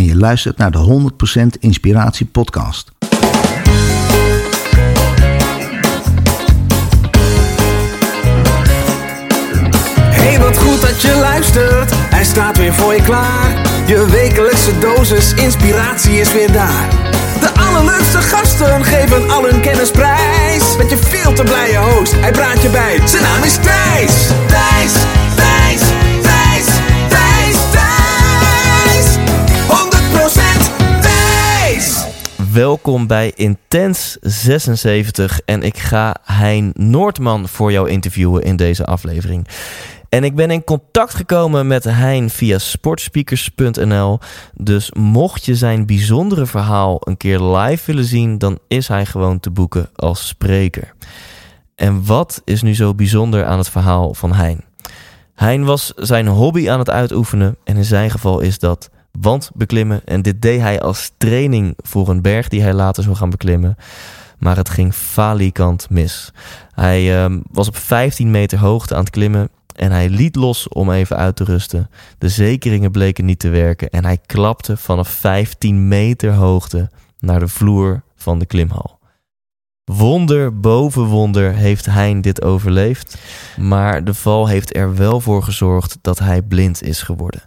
en je luistert naar de 100% Inspiratie Podcast. Hey, wat goed dat je luistert. Hij staat weer voor je klaar. Je wekelijkse dosis inspiratie is weer daar. De allerleukste gasten geven al hun kennis prijs. Met je veel te blije host, hij praat je bij. Zijn naam is Thijs. Thijs, Welkom bij Intens 76 en ik ga Hein Noordman voor jou interviewen in deze aflevering. En ik ben in contact gekomen met Hein via sportspeakers.nl. Dus mocht je zijn bijzondere verhaal een keer live willen zien, dan is hij gewoon te boeken als spreker. En wat is nu zo bijzonder aan het verhaal van Hein? Hein was zijn hobby aan het uitoefenen en in zijn geval is dat wandbeklimmen. En dit deed hij als training voor een berg die hij later zou gaan beklimmen. Maar het ging falikant mis. Hij ehm, was op 15 meter hoogte aan het klimmen en hij liet los om even uit te rusten. De zekeringen bleken niet te werken en hij klapte vanaf 15 meter hoogte naar de vloer van de klimhal. Wonder boven wonder heeft Hein dit overleefd, maar de val heeft er wel voor gezorgd dat hij blind is geworden.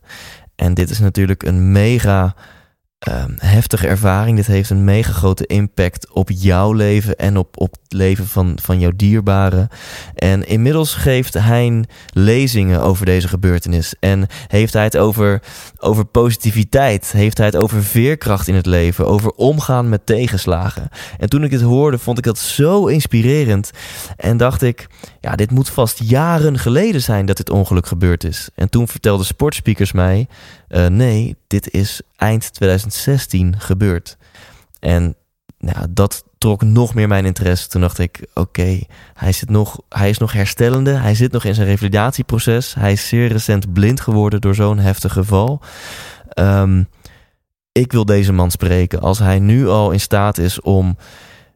En dit is natuurlijk een mega uh, heftige ervaring. Dit heeft een mega grote impact op jouw leven en op, op het leven van, van jouw dierbaren. En inmiddels geeft Hein lezingen over deze gebeurtenis. En heeft hij het over, over positiviteit. Heeft hij het over veerkracht in het leven. Over omgaan met tegenslagen. En toen ik dit hoorde, vond ik dat zo inspirerend. En dacht ik, ja, dit moet vast jaren geleden zijn dat dit ongeluk gebeurd is. En toen vertelden sportspeakers mij, uh, nee, dit is eind 2016 gebeurd. En nou, dat trok nog meer mijn interesse. Toen dacht ik, oké, hij zit nog, hij is nog herstellende. Hij zit nog in zijn revalidatieproces. Hij is zeer recent blind geworden door zo'n heftig geval. Um, ik wil deze man spreken. Als hij nu al in staat is om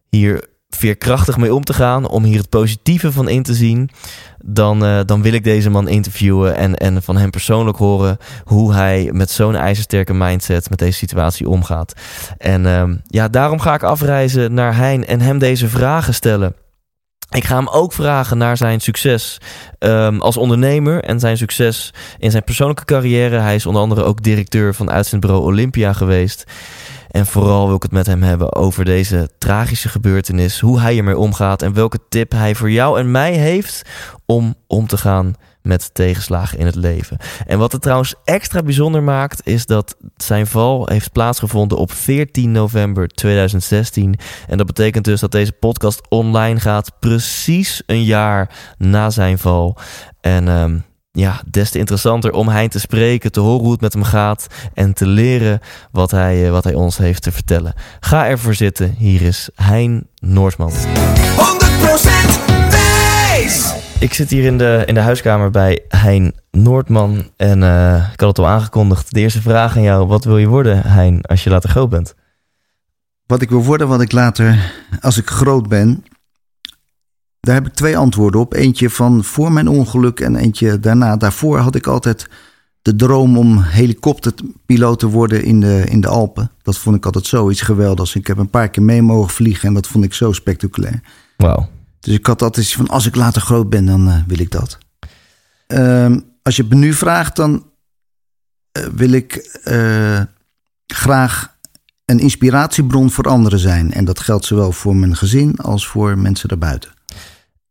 hier veerkrachtig mee om te gaan, om hier het positieve van in te zien, dan, uh, dan wil ik deze man interviewen en, en van hem persoonlijk horen hoe hij met zo'n ijzersterke mindset met deze situatie omgaat. En uh, ja, daarom ga ik afreizen naar Hein en hem deze vragen stellen. Ik ga hem ook vragen naar zijn succes um, als ondernemer en zijn succes in zijn persoonlijke carrière. Hij is onder andere ook directeur van uitzendbureau Olympia geweest. En vooral wil ik het met hem hebben over deze tragische gebeurtenis, hoe hij ermee omgaat en welke tip hij voor jou en mij heeft om om te gaan met tegenslagen in het leven. En wat het trouwens extra bijzonder maakt, is dat zijn val heeft plaatsgevonden op 14 november 2016. En dat betekent dus dat deze podcast online gaat precies een jaar na zijn val. En um, ja, des te interessanter om Hein te spreken, te horen hoe het met hem gaat en te leren wat hij, eh, wat hij ons heeft te vertellen. Ga ervoor zitten. Hier is Hein Noordman. 100% wijs! Ik zit hier in de, in de huiskamer bij Hein Noordman en uh, ik had het al aangekondigd. De eerste vraag aan jou, wat wil je worden, Hein, als je later groot bent? Wat ik wil worden, wat ik later, als ik groot ben, daar heb ik twee antwoorden op. Eentje van voor mijn ongeluk en eentje daarna. Daarvoor had ik altijd de droom om helikopterpiloot te worden in de, in de Alpen. Dat vond ik altijd zoiets geweldigs. Ik heb een paar keer mee mogen vliegen en dat vond ik zo spectaculair. Wauw. Dus ik had altijd van als ik later groot ben, dan uh, wil ik dat. Uh, als je het me nu vraagt, dan uh, wil ik uh, graag een inspiratiebron voor anderen zijn. En dat geldt zowel voor mijn gezin als voor mensen daarbuiten.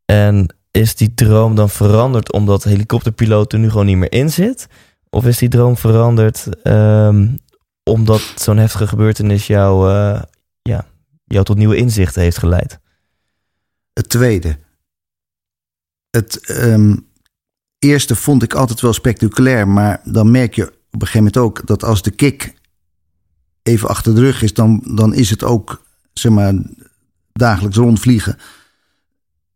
En is die droom dan veranderd omdat helikopterpiloot er nu gewoon niet meer in zit? Of is die droom veranderd ehm, omdat zo'n heftige gebeurtenis jou, eh, ja, jou tot nieuwe inzichten heeft geleid? Het tweede. Het ehm, eerste vond ik altijd wel spectaculair, maar dan merk je op een gegeven moment ook dat als de kick even achter de rug is, dan, dan is het ook zeg maar, dagelijks rondvliegen.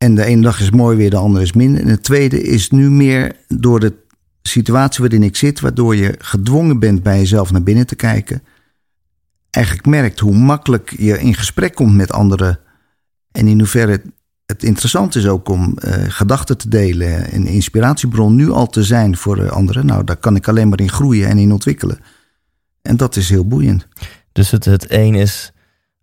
En de ene dag is mooi weer, de andere is minder. En het tweede is nu meer door de situatie waarin ik zit, waardoor je gedwongen bent bij jezelf naar binnen te kijken. Eigenlijk merkt hoe makkelijk je in gesprek komt met anderen. En in hoeverre het interessant is ook om uh, gedachten te delen. Een inspiratiebron nu al te zijn voor anderen. Nou, daar kan ik alleen maar in groeien en in ontwikkelen. En dat is heel boeiend. Dus het, het een is,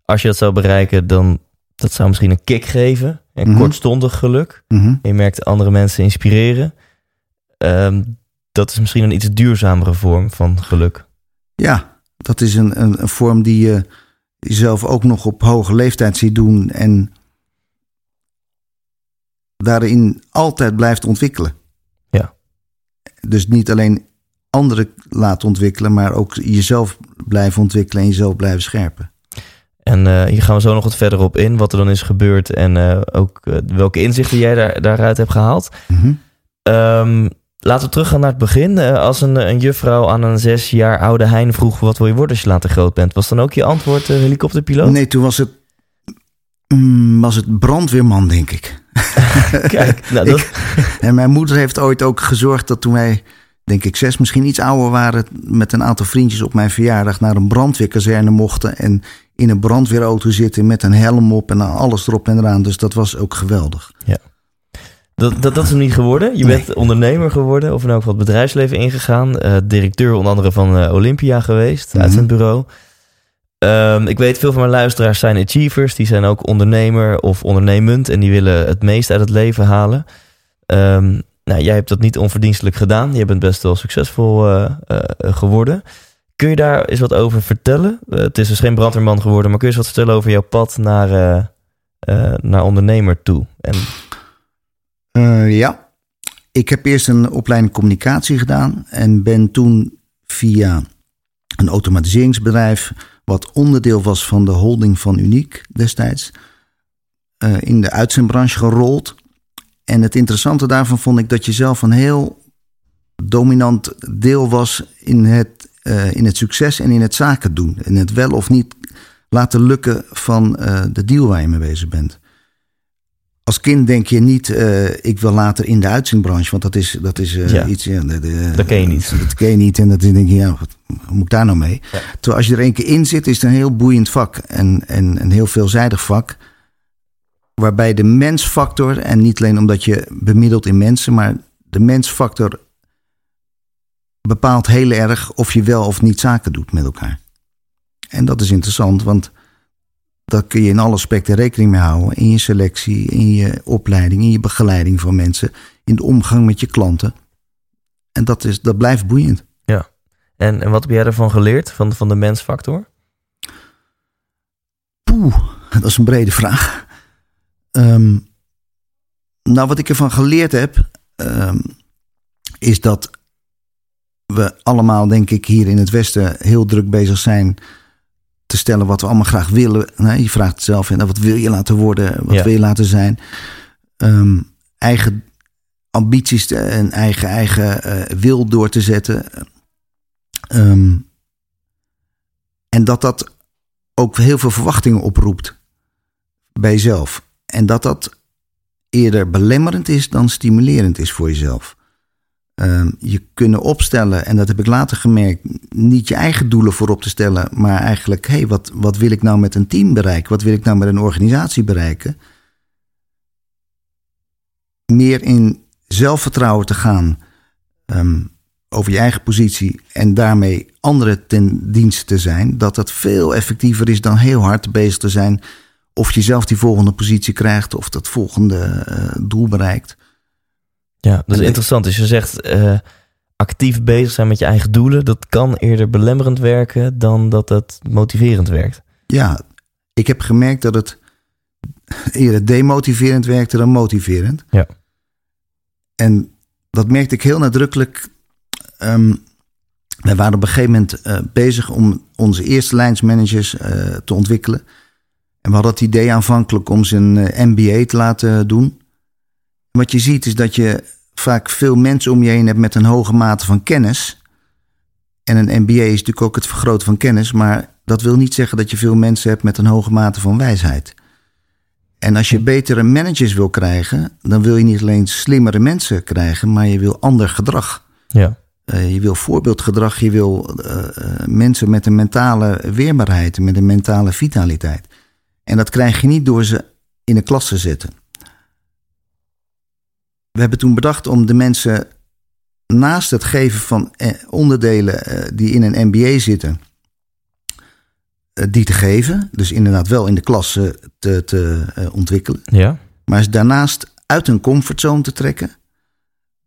als je dat zou bereiken, dan dat zou misschien een kick geven. Een Mhm. kortstondig geluk. Mhm. Je merkt andere mensen inspireren. Ehm, dat is misschien een iets duurzamere vorm van geluk. Ja, dat is een, een, een vorm die je jezelf ook nog op hoge leeftijd ziet doen. En daarin altijd blijft ontwikkelen. Ja. Dus niet alleen anderen laten ontwikkelen, maar ook jezelf blijven ontwikkelen en jezelf blijven scherpen. En eh, hier gaan we zo nog wat verder op in, wat er dan is gebeurd en eh, ook eh, welke inzichten jij daar, daaruit hebt gehaald. Mhm. Ehm, laten we teruggaan naar het begin. Als een, een juffrouw aan een zes jaar oude Hein vroeg wat wil je worden als je later groot bent, was dan ook je antwoord helikopterpiloot? Nee, toen was het, mm, was het brandweerman, denk ik. Kijk, nou, dat, En mijn moeder heeft ooit ook gezorgd dat toen wij, denk ik, zes, misschien iets ouder waren, met een aantal vriendjes op mijn verjaardag naar een brandweerkazerne mochten. En in een brandweerauto zitten met een helm op en alles erop en eraan. Dus dat was ook geweldig. dat, dat, dat is hem niet geworden. Je Nee. bent ondernemer geworden, of in elk geval het bedrijfsleven ingegaan. eh, directeur onder andere van eh, Olympia geweest, Mhm. uitzendbureau. Ehm, ik weet, veel van mijn luisteraars zijn achievers. Die zijn ook ondernemer of ondernemend en die willen het meest uit het leven halen. Ehm, nou, jij hebt dat niet onverdienstelijk gedaan. Je bent best wel succesvol eh, geworden. Kun je daar eens wat over vertellen? Eh, het is dus geen brandweerman geworden, maar kun je eens wat vertellen over jouw pad naar, eh, eh, naar ondernemer toe? En ja, ik heb eerst een opleiding communicatie gedaan en ben toen via een automatiseringsbedrijf, wat onderdeel was van de holding van Uniek destijds, in de uitzendbranche gerold. En het interessante daarvan vond ik dat je zelf een heel dominant deel was in het, eh, in het succes en in het zaken doen. En het wel of niet laten lukken van eh, de deal waar je mee bezig bent als kind denk je niet, eh, ik wil later in de uitzendbranche, want dat is, dat is Ja. iets. Ja, de, de- Dat ken je niet. Dat ken je niet en dat denk je, ja, wat, moet ik daar nou mee? Ja. Terwijl als je er één keer in zit, is het een heel boeiend vak en, en een heel veelzijdig vak. Waarbij de mensfactor, en niet alleen omdat je bemiddelt in mensen, maar de mensfactor bepaalt heel erg of je wel of niet zaken doet met elkaar. En dat is interessant, want daar kun je in alle aspecten rekening mee houden. In je selectie, in je opleiding, in je begeleiding van mensen, in de omgang met je klanten. En dat, is, dat blijft boeiend. En, en wat heb jij ervan geleerd, van, van de mensfactor? Poeh, dat is een brede vraag. Ehm, nou, wat ik ervan geleerd heb, ehm, is dat we allemaal, denk ik, hier in het Westen heel druk bezig zijn te stellen wat we allemaal graag willen. Nee, je vraagt het zelf, en wat wil je laten worden? Wat Ja. wil je laten zijn? Ehm, eigen ambities en eigen, eigen eh, wil door te zetten. Ehm, en dat dat ook heel veel verwachtingen oproept bij jezelf. En dat dat eerder belemmerend is dan stimulerend is voor jezelf. Ehm, je kunnen opstellen, en dat heb ik later gemerkt, niet je eigen doelen voorop te stellen, maar eigenlijk, hé, hey, wat, wat wil ik nou met een team bereiken? Wat wil ik nou met een organisatie bereiken? Meer in zelfvertrouwen te gaan ehm, over je eigen positie en daarmee anderen ten dienste te zijn, dat dat veel effectiever is dan heel hard bezig te zijn of je zelf die volgende positie krijgt of dat volgende eh, doel bereikt. Ja, dat is En interessant. Dus je zegt eh, actief bezig zijn met je eigen doelen. Dat kan eerder belemmerend werken dan dat het motiverend werkt. Ja, ik heb gemerkt dat het eerder demotiverend werkte dan motiverend. Ja. En dat merkte ik heel nadrukkelijk. Um, wij waren op een gegeven moment uh, bezig om onze eerste lijnsmanagers uh, te ontwikkelen. En we hadden het idee aanvankelijk om ze een uh, MBA te laten doen. Wat je ziet is dat je vaak veel mensen om je heen hebt met een hoge mate van kennis. En een MBA is natuurlijk ook het vergroten van kennis, maar dat wil niet zeggen dat je veel mensen hebt met een hoge mate van wijsheid. En als je betere managers wil krijgen, dan wil je niet alleen slimmere mensen krijgen, maar je wil ander gedrag. Ja. Uh, je wil voorbeeldgedrag, je wil uh, uh, mensen met een mentale weerbaarheid, met een mentale vitaliteit. En dat krijg je niet door ze in een klas te zetten. We hebben toen bedacht om de mensen naast het geven van onderdelen die in een MBA zitten, die te geven. Dus inderdaad wel in de klas te, te ontwikkelen. Ja. Maar daarnaast uit hun comfortzone te trekken.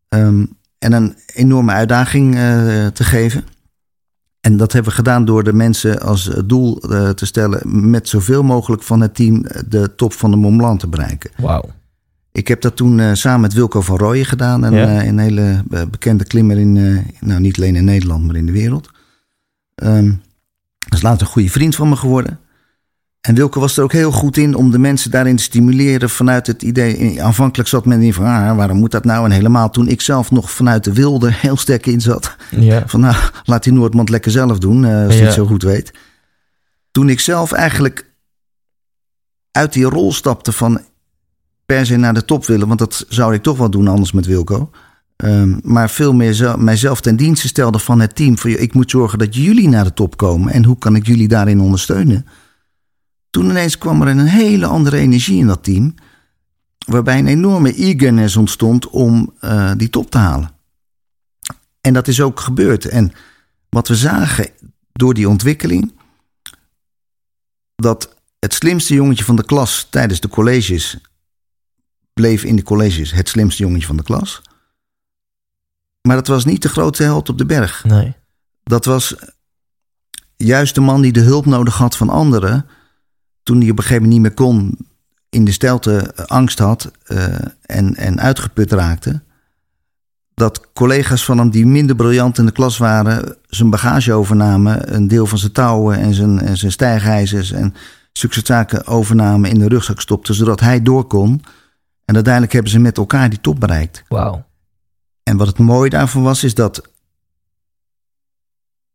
Um, en een enorme uitdaging uh, te geven. En dat hebben we gedaan door de mensen als doel uh, te stellen met zoveel mogelijk van het team de top van de Mont Blanc te bereiken. Wauw. Ik heb dat toen uh, samen met Wilco van Rooyen gedaan. Een, Ja. een hele bekende klimmer in, nou niet alleen in Nederland, maar in de wereld. Um, dat is later een goede vriend van me geworden. En Wilke was er ook heel goed in om de mensen daarin te stimuleren vanuit het idee. Aanvankelijk zat men in van, ah, waarom moet dat nou? En helemaal toen ik zelf nog vanuit de wilde heel sterk in zat. Ja. Van, nou, laat die Noordmond lekker zelf doen, als hij Ja. het zo goed weet. Toen ik zelf eigenlijk uit die rol stapte van per se naar de top willen, want dat zou ik toch wel doen anders met Wilco. Um, maar veel meer mijzelf ten dienste stelde van het team. Van, ik moet zorgen dat jullie naar de top komen. En hoe kan ik jullie daarin ondersteunen? Toen ineens kwam er een hele andere energie in dat team. Waarbij een enorme eagerness ontstond om uh, die top te halen. En dat is ook gebeurd. En wat we zagen door die ontwikkeling. Dat het slimste jongetje van de klas tijdens de colleges. Bleef in de colleges het slimste jongetje van de klas. Maar dat was niet de grootste held op de berg. Nee. Dat was juist de man die de hulp nodig had van anderen toen hij op een gegeven moment niet meer kon, in de stelte angst had uh, en, en uitgeput raakte, dat collega's van hem die minder briljant in de klas waren, zijn bagage overnamen, een deel van zijn touwen en zijn, en zijn stijgijzers en succeszaken overnamen in de rugzak stopten, zodat hij door kon. En uiteindelijk hebben ze met elkaar die top bereikt. Wauw. En wat het mooie daarvan was, is dat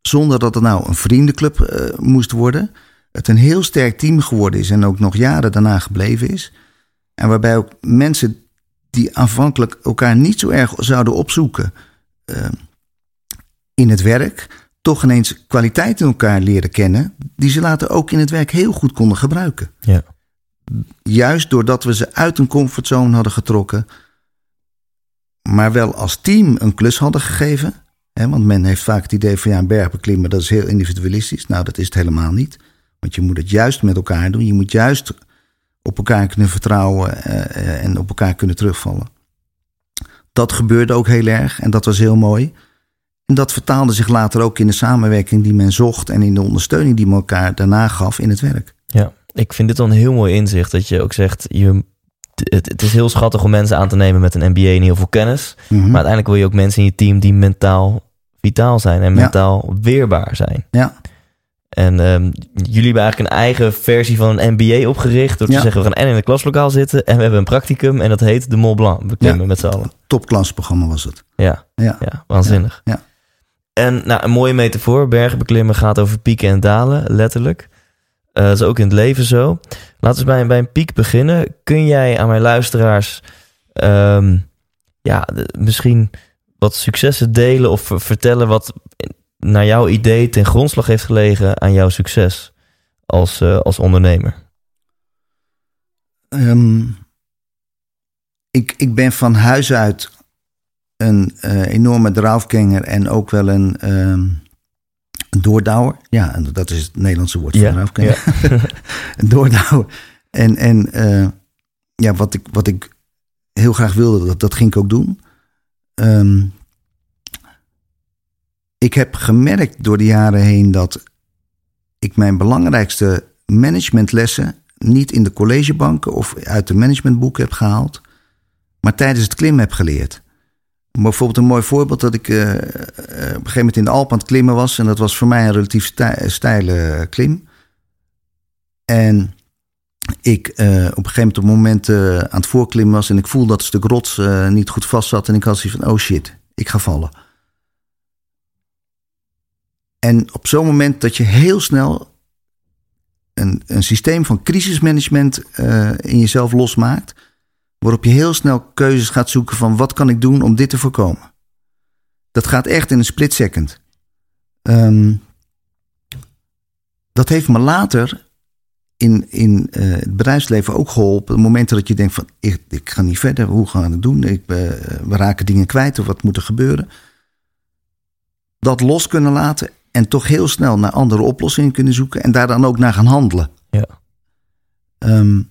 zonder dat het nou een vriendenclub uh, moest worden, het een heel sterk team geworden is en ook nog jaren daarna gebleven is. En waarbij ook mensen die aanvankelijk elkaar niet zo erg zouden opzoeken uh, in het werk, toch ineens kwaliteit in elkaar leren kennen, die ze later ook in het werk heel goed konden gebruiken. Ja. Juist doordat we ze uit een comfortzone hadden getrokken, maar wel als team een klus hadden gegeven. Hè, want men heeft vaak het idee van ja, een berg beklimmen, dat is heel individualistisch. Nou, dat is het helemaal niet. Want je moet het juist met elkaar doen. Je moet juist op elkaar kunnen vertrouwen uh, en op elkaar kunnen terugvallen. Dat gebeurde ook heel erg en dat was heel mooi. En dat vertaalde zich later ook in de samenwerking die men zocht en in de ondersteuning die men elkaar daarna gaf in het werk. Ja, ik vind dit dan een heel mooi inzicht dat je ook zegt, je, het, het is heel schattig om mensen aan te nemen met een MBA en heel veel kennis. Mhm. Maar uiteindelijk wil je ook mensen in je team die mentaal vitaal zijn en mentaal ja. weerbaar zijn. Ja. En um, jullie hebben eigenlijk een eigen versie van een MBA opgericht. Door te Ja. zeggen, we gaan en in het klaslokaal zitten en we hebben een practicum. En dat heet de Mont Blanc. We klimmen Ja. met z'n allen. Topklasprogramma was het. Ja, Ja. ja waanzinnig. Ja. En nou, een mooie metafoor. Bergen beklimmen gaat over pieken en dalen, letterlijk. Eh, dat is ook in het leven zo. Laten we bij, bij een piek beginnen. Kun jij aan mijn luisteraars um, ja, misschien wat successen delen of vertellen wat naar jouw idee ten grondslag heeft gelegen aan jouw succes als, uh, als ondernemer? Um, ik, ik ben van huis uit een uh, enorme draafganger en ook wel een, een doordouwer. Ja, dat is het Nederlandse woord ja, voor draafganger. Ja. een doordouwer. En, en uh, ja, wat ik, wat ik heel graag wilde, dat, dat ging ik ook doen. Um, ik heb gemerkt door de jaren heen dat ik mijn belangrijkste managementlessen niet in de collegebanken of uit de managementboeken heb gehaald, maar tijdens het klimmen heb geleerd. Bijvoorbeeld een mooi voorbeeld dat ik uh, op een gegeven moment in de Alpen aan het klimmen was. En dat was voor mij een relatief steile klim. En ik uh, op een gegeven moment uh, aan het voorklimmen was... en ik voelde dat het stuk rots niet goed vast zat. En ik had zoiets van, oh shit, ik ga vallen. En op zo'n moment dat je heel snel een, een systeem van crisismanagement in jezelf losmaakt waarop je heel snel keuzes gaat zoeken van wat kan ik doen om dit te voorkomen. Dat gaat echt in een split second. Um, dat heeft me later in, in uh, het bedrijfsleven ook geholpen. Op momenten dat je denkt van ik, ik ga niet verder, hoe gaan we het doen? Ik, uh, we raken dingen kwijt of wat moet er gebeuren? Dat los kunnen laten en toch heel snel naar andere oplossingen kunnen zoeken en daar dan ook naar gaan handelen. Ja. Um,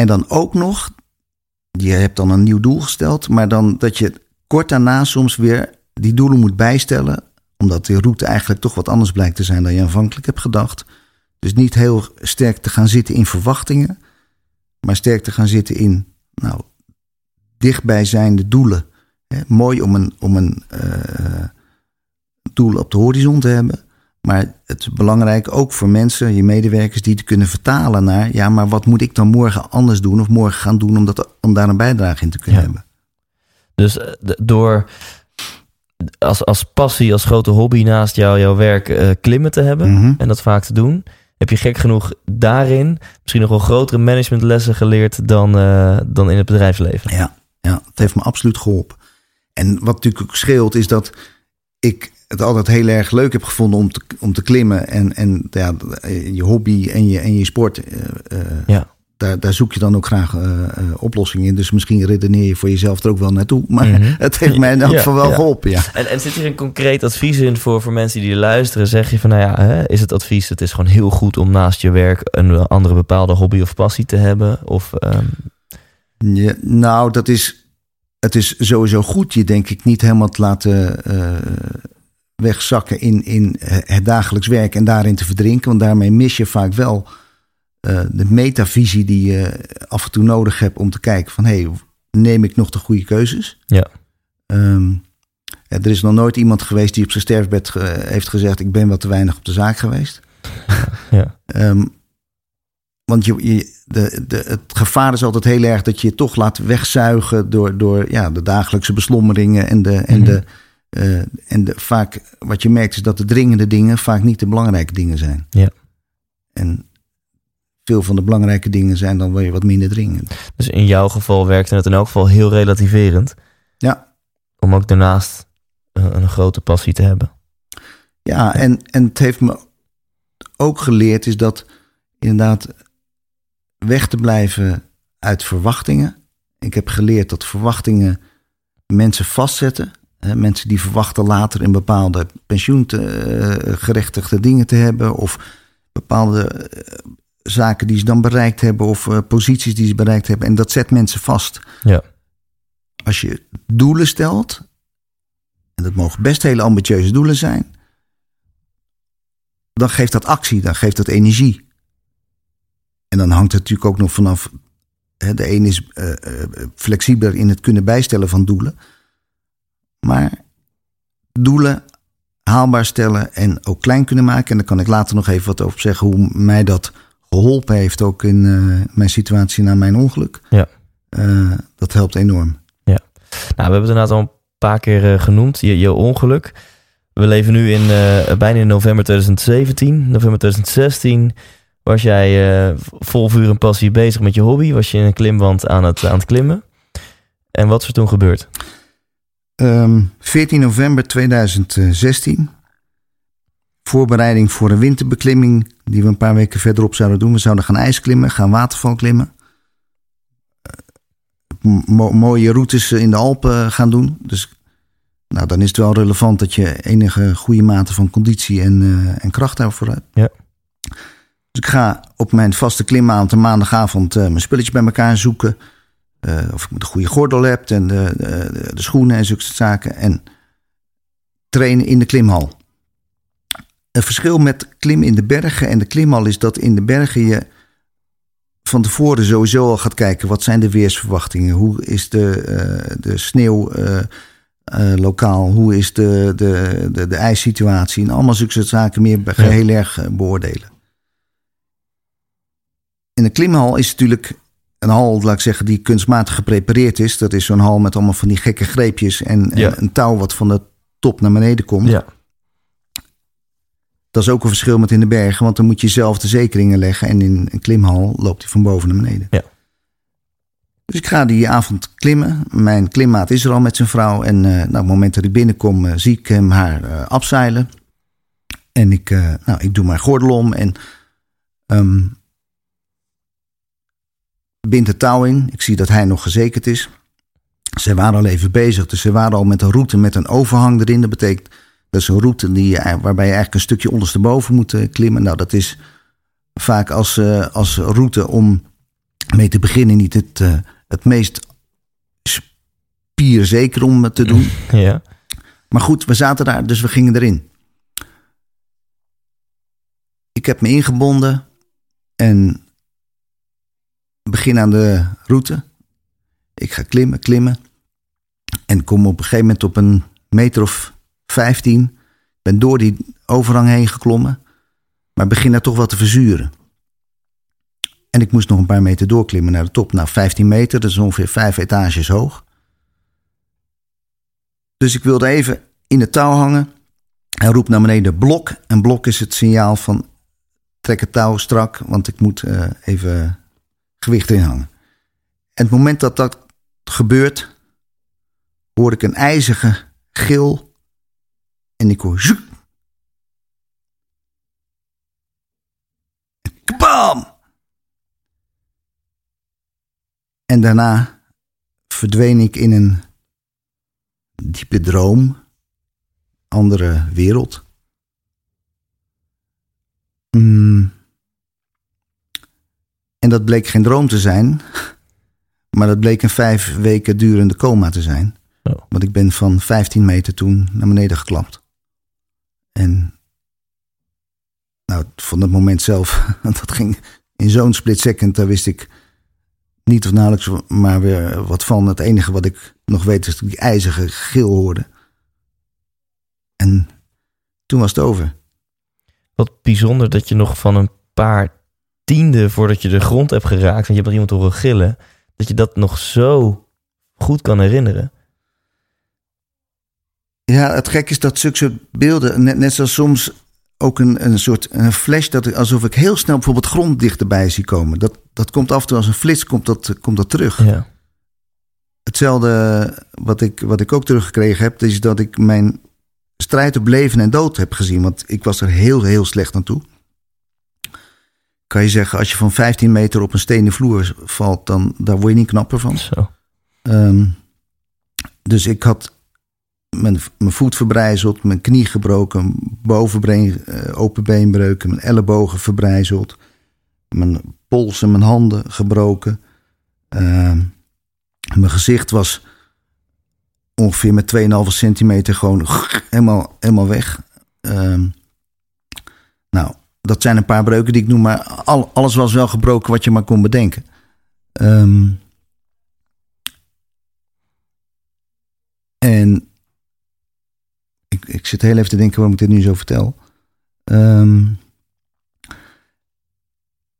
en dan ook nog, je hebt dan een nieuw doel gesteld, maar dan dat je kort daarna soms weer die doelen moet bijstellen, omdat die route eigenlijk toch wat anders blijkt te zijn dan je aanvankelijk hebt gedacht. Dus niet heel sterk te gaan zitten in verwachtingen, maar sterk te gaan zitten in nou, dichtbijzijnde doelen. mooi om een, om een uh, doel op de horizon te hebben. Maar het is belangrijk ook voor mensen, je medewerkers, die te kunnen vertalen naar, ja, maar wat moet ik dan morgen anders doen of morgen gaan doen om, dat, om daar een bijdrage in te kunnen hebben? Dus eh, door als, als passie, als grote hobby naast jou, jouw werk uh, klimmen te hebben Mhm. en dat vaak te doen, heb je gek genoeg daarin misschien nog wel grotere managementlessen geleerd dan, uh, dan in het bedrijfsleven. Ja, ja, het heeft me absoluut geholpen. En wat natuurlijk ook scheelt is dat ik het altijd heel erg leuk heb gevonden om te, om te klimmen. En, en ja, je hobby en je, en je sport, uh, ja. daar, daar zoek je dan ook graag uh, oplossingen in. Dus misschien redeneer je voor jezelf er ook wel naartoe. Maar Mhm. het heeft mij in elk Ja, wel ja. geholpen, ja. En, en zit hier een concreet advies in voor, voor mensen die luisteren? Zeg je van, nou ja, hè, is het advies, het is gewoon heel goed om naast je werk een andere bepaalde hobby of passie te hebben? Of, Ja, nou, dat is, het is sowieso goed je denk ik niet helemaal te laten uh, wegzakken in, in het dagelijks werk en daarin te verdrinken. Want daarmee mis je vaak wel uh, de metavisie die je af en toe nodig hebt om te kijken van hé, hey, neem ik nog de goede keuzes? Ja. Um, ja, er is nog nooit iemand geweest die op zijn sterfbed ge heeft gezegd ik ben wat te weinig op de zaak geweest. Ja. Um, want je, je, de, de, het gevaar is altijd heel erg dat je je toch laat wegzuigen door, door ja, de dagelijkse beslommeringen. En, de, en, Mhm. de, uh, en de, vaak wat je merkt is dat de dringende dingen vaak niet de belangrijke dingen zijn. Ja. En veel van de belangrijke dingen zijn dan weer wat minder dringend. Dus in jouw geval werkte het in elk geval heel relativerend. Ja. Om ook daarnaast een, een grote passie te hebben. Ja, en, en het heeft me ook geleerd is dat inderdaad weg te blijven uit verwachtingen. Ik heb geleerd dat verwachtingen mensen vastzetten. Mensen die verwachten later een bepaalde pensioengerechtigde dingen te hebben. Of bepaalde eh, zaken die ze dan bereikt hebben. Of uh, posities die ze bereikt hebben. En dat zet mensen vast. Ja. Als je doelen stelt. En dat mogen best hele ambitieuze doelen zijn. Dan geeft dat actie, dan geeft dat energie. En dan hangt het natuurlijk ook nog vanaf. Hè, de een is uh, uh, flexibeler in het kunnen bijstellen van doelen. Maar doelen haalbaar stellen en ook klein kunnen maken. En daar kan ik later nog even wat over zeggen. Hoe mij dat geholpen heeft ook in uh, mijn situatie na mijn ongeluk. Ja. dat helpt enorm. Ja. Nou, we hebben het inderdaad al een paar keer eh, genoemd. Je, je ongeluk. We leven nu in bijna in november 2017. November 2016 was jij vol vuur en passie bezig met je hobby? Was je in een klimwand aan het, aan het klimmen? En wat is er toen gebeurd? Um, 14 november 2016. Voorbereiding voor een winterbeklimming die we een paar weken verderop zouden doen. We zouden gaan ijsklimmen, gaan waterval klimmen. Uh, mo mooie routes in de Alpen gaan doen. Dus nou, dan is het wel relevant dat je enige goede mate van conditie en, uh, en kracht daarvoor hebt. Ja. Dus ik ga op mijn vaste klimmaand een maandagavond uh, mijn spulletjes bij elkaar zoeken. Uh, of ik de goede gordel heb en de, de, de schoenen en zulke zaken. En trainen in de klimhal. Het verschil met klimmen in de bergen en de klimhal is dat in de bergen je van tevoren sowieso al gaat kijken... wat zijn de weersverwachtingen? Hoe is de, eh, de sneeuw eh, eh, lokaal? Hoe is de, de, de, de ijssituatie? En allemaal zulke soort zaken meer Ja. heel erg eh, beoordelen. In een klimhal is natuurlijk een hal, laat ik zeggen, die kunstmatig geprepareerd is. Dat is zo'n hal met allemaal van die gekke greepjes en, een touw wat van de top naar beneden komt. Ja. Dat is ook een verschil met in de bergen, want dan moet je zelf de zekeringen leggen. En in een klimhal loopt hij van boven naar beneden. Ja. Dus ik ga die avond klimmen. Mijn klimmaat is er al met zijn vrouw. En eh, nou, op het moment dat ik binnenkom, eh, zie ik hem haar eh afzeilen. En ik, nou, ik doe mijn gordel om en ehm, bind het touw in. Ik zie dat hij nog gezekerd is. Ze waren al even bezig, dus ze waren al met een route met een overhang erin. Dat betekent dat is een route die, je- waarbij je eigenlijk een stukje ondersteboven moet eh, klimmen. Nou, dat is vaak als, eh, als route om mee te beginnen niet het, eh, het meest spierzeker om te doen. Ja. Maar goed, we zaten daar, dus we gingen erin. Ik heb me ingebonden en begin aan de route. Ik ga klimmen, klimmen. En kom op een gegeven moment op een meter of 15. Ben door die overhang heen geklommen. Maar begin daar toch wat te verzuren. En ik moest nog een paar meter doorklimmen naar de top. Nou, 15 meter, dat is ongeveer vijf etages hoog. Dus ik wilde even in het touw hangen. Hij roept naar beneden blok. En blok is het signaal van trek het touw strak, want ik moet eh, even gewicht erin hangen. En het moment dat dat gebeurt, hoor ik een ijzige gil. En ik hoor zoek. Kabam! En daarna verdween ik in een diepe droom, andere wereld. Mm. En dat bleek geen droom te zijn, maar dat bleek een vijf weken durende coma te zijn. Oh. Want ik ben van 15 meter toen naar beneden geklapt. En nou, van dat moment zelf, dat ging in zo'n split second, daar wist ik niet of nauwelijks maar weer wat van. Het enige wat ik nog weet is dat ik die ijzige gil hoorde. En toen was het over. Wat bijzonder dat je nog van een paar tienden voordat je de grond hebt geraakt, want je hebt nog iemand horen gillen, dat je dat nog zo goed kan herinneren. Ja, het gek is dat zulke soort beelden, net, net zoals soms ook een, een soort een flash, dat ik, alsof ik heel snel bijvoorbeeld grond dichterbij zie komen. Dat, dat komt af en toe als een flits, komt dat, komt dat terug. Ja. Hetzelfde wat ik, wat ik ook teruggekregen heb, is dat ik mijn strijd op leven en dood heb gezien. Want ik was er heel, heel slecht aan toe. Kan je zeggen, als je van 15 meter op een stenen vloer valt, dan daar word je niet knapper van. Zo. Ehm, dus ik had mijn, mijn voet verbrijzeld, mijn knie gebroken, bovenbeen, eh, open beenbreuken, mijn ellebogen verbrijzeld, mijn polsen, mijn handen gebroken. Ehm, mijn gezicht was ongeveer met 2,5 centimeter gewoon helemaal, helemaal weg. Ehm, dat zijn een paar breuken die ik noem, maar al, alles was wel gebroken wat je maar kon bedenken. Ehm, en ik, ik zit heel even te denken waarom ik dit nu zo vertel. Ehm,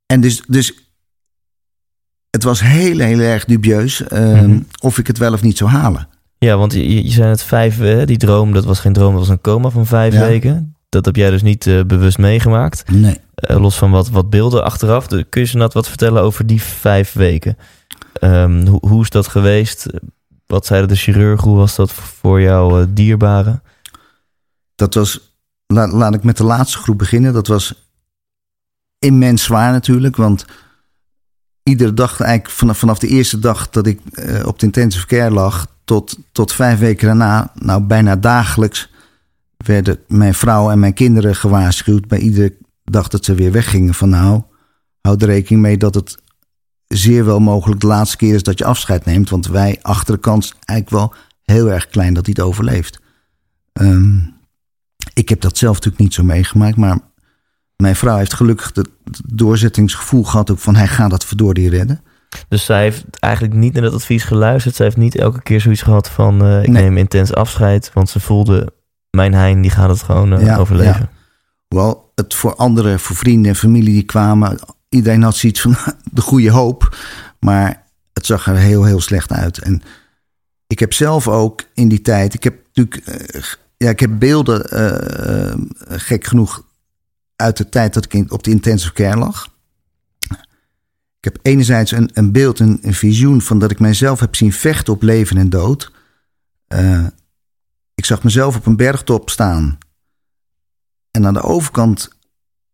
en dus, dus het was heel, heel erg dubieus ehm, Mhm. of ik het wel of niet zou halen. Ja, want je, je zei het vijf, die droom, dat was geen droom, dat was een coma van vijf Ja. weken. Dat heb jij dus niet eh, bewust meegemaakt. Nee. Eh, los van wat, wat beelden achteraf. Kun je ze net wat vertellen over die vijf weken? Ehm, hoe, hoe is dat geweest? Wat zeiden de chirurg? Hoe was dat voor jouw eh, dierbaren? Dat was, laat, laat ik met de laatste groep beginnen. Dat was immens zwaar natuurlijk. Want iedere dag, eigenlijk vanaf, vanaf de eerste dag dat ik op de intensive care lag, tot, tot vijf weken daarna, nou bijna dagelijks, werden mijn vrouw en mijn kinderen gewaarschuwd bij iedere dag dat ze weer weggingen. Van nou, houd er rekening mee dat het zeer wel mogelijk de laatste keer is dat je afscheid neemt. Want wij achter de kans eigenlijk wel heel erg klein dat hij het overleeft. Ehm, ik heb dat zelf natuurlijk niet zo meegemaakt, maar Mijn vrouw heeft gelukkig het doorzettingsgevoel gehad ook van hij gaat dat verdorie redden. Dus zij heeft eigenlijk niet naar dat advies geluisterd. Zij heeft niet elke keer zoiets gehad van eh, ik Nee. neem intens afscheid. Want ze voelde, mijn Hein die gaat het gewoon eh, Ja, overleven. ja. Hoewel het voor anderen, voor vrienden en familie die kwamen, iedereen had zoiets van de goede hoop. Maar het zag er heel, heel slecht uit. En ik heb zelf ook in die tijd, ik heb natuurlijk, eh, ja, ik heb beelden, eh, gek genoeg, uit de tijd dat ik in, op de intensive care lag. Ik heb enerzijds een, een beeld, een, een visioen van dat ik mijzelf heb zien vechten op leven en dood. Ik zag mezelf op een bergtop staan. En aan de overkant,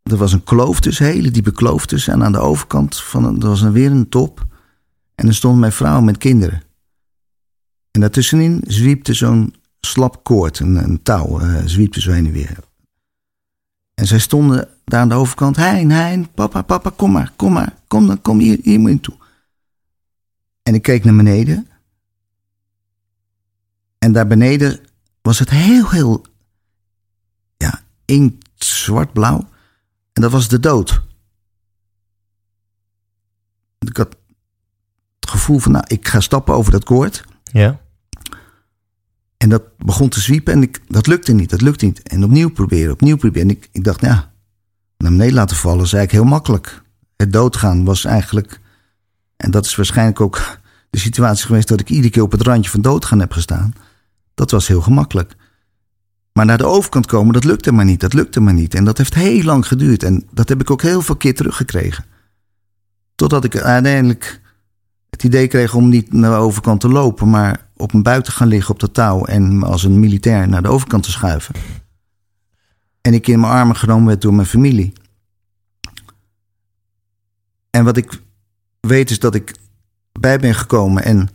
er was een kloof tussen, hele diepe kloof tussen. En aan de overkant van, er was er weer een top. En er stond mijn vrouw met kinderen. En daartussenin zwiepte zo'n slap koord, een, een touw, eh zwiepte zo heen en weer. En zij stonden daar aan de overkant. Hein, Hein, papa, papa, kom maar, kom maar. Kom dan, kom hier, hier moet je toe. En ik keek naar beneden. En daar beneden was het heel, heel, ja, inkt zwart-blauw. En dat was de dood. Ik had het gevoel van, nou, ik ga stappen over dat koord. Ja. En dat begon te zwiepen en ik, dat lukte niet, dat lukte niet. En opnieuw proberen, opnieuw proberen. En ik, ik dacht, nou ja, naar beneden laten vallen is eigenlijk heel makkelijk. Het doodgaan was eigenlijk, en dat is waarschijnlijk ook de situatie geweest dat ik iedere keer op het randje van doodgaan heb gestaan. Dat was heel gemakkelijk. Maar naar de overkant komen, dat lukte maar niet, dat lukte maar niet. En dat heeft heel lang geduurd. En dat heb ik ook heel veel keer teruggekregen. Totdat ik uiteindelijk het idee kreeg om niet naar de overkant te lopen, maar op mijn buik te gaan liggen op de touw en als een militair naar de overkant te schuiven. En ik in mijn armen genomen werd door mijn familie. En wat ik weet is dat ik bij ben gekomen en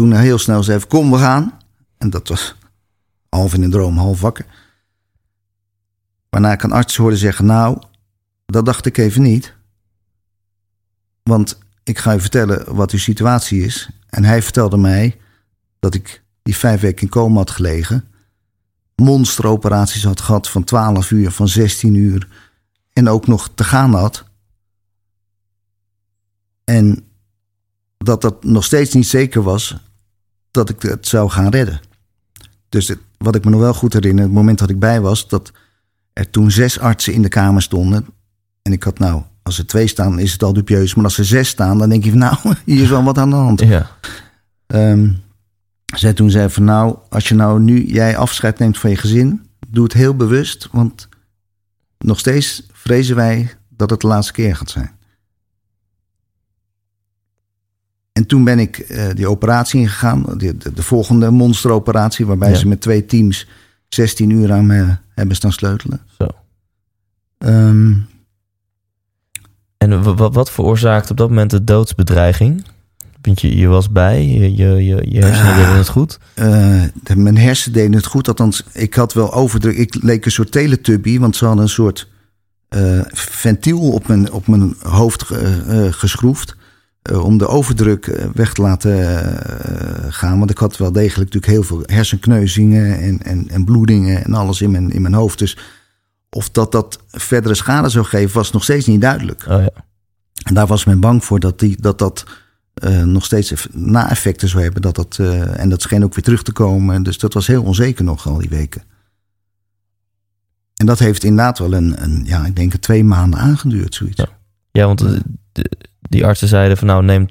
toen heel snel zei: Kom, we gaan. En dat was half in een droom, half wakker. Waarna ik een arts hoorde zeggen: Nou, dat dacht ik even niet. Want ik ga u vertellen wat uw situatie is. En hij vertelde mij dat ik die vijf weken in coma had gelegen. Monsteroperaties had gehad van 12 uur, van 16 uur. En ook nog te gaan had. En dat dat nog steeds niet zeker was dat ik het zou gaan redden. Dus het- wat ik me nog wel goed herinner, het moment dat ik bij was, dat er toen zes artsen in de kamer stonden. En ik had nou, als er twee staan is het al dubieus. Maar als er zes staan, dan denk je van nou, hier is wel wat aan de hand. Ja. Ehm, zij toen zei van nou, als je nou nu jij afscheid neemt van je gezin, doe het heel bewust. Want nog steeds vrezen wij dat het de laatste keer gaat zijn. En toen ben ik eh, die operatie ingegaan, de, de, de volgende monsteroperatie, waarbij Ja. ze met twee teams 16 uur aan me hebben staan sleutelen. Zo. Ehm, En wa- wa- wat veroorzaakt op dat moment de doodsbedreiging? Want je, je was bij, je, je, je, hersenen Ah. deden het goed. Eh, de- mijn hersen deden het goed. Althans, ik had wel overdruk. Ik leek een soort teletubby, want ze hadden een soort eh, ventiel op mijn, op mijn hoofd geschroefd. Eh, om de overdruk eh, weg te laten eh, gaan. Want ik had wel degelijk natuurlijk heel veel hersenkneuzingen en, en, en bloedingen en alles in mijn, in mijn hoofd. Dus of dat dat verdere schade zou geven, was nog steeds niet duidelijk. Oh ja. En daar was men bang voor dat die, dat, dat nog steeds eff- na-effecten zou hebben. Dat dat, eh, en dat scheen ook weer terug te komen. Dus dat was heel onzeker nog al die weken. En dat heeft inderdaad wel een, een ja, ik denk een twee maanden aangeduurd, zoiets. Ja. Ja, want de- die artsen zeiden van nou neem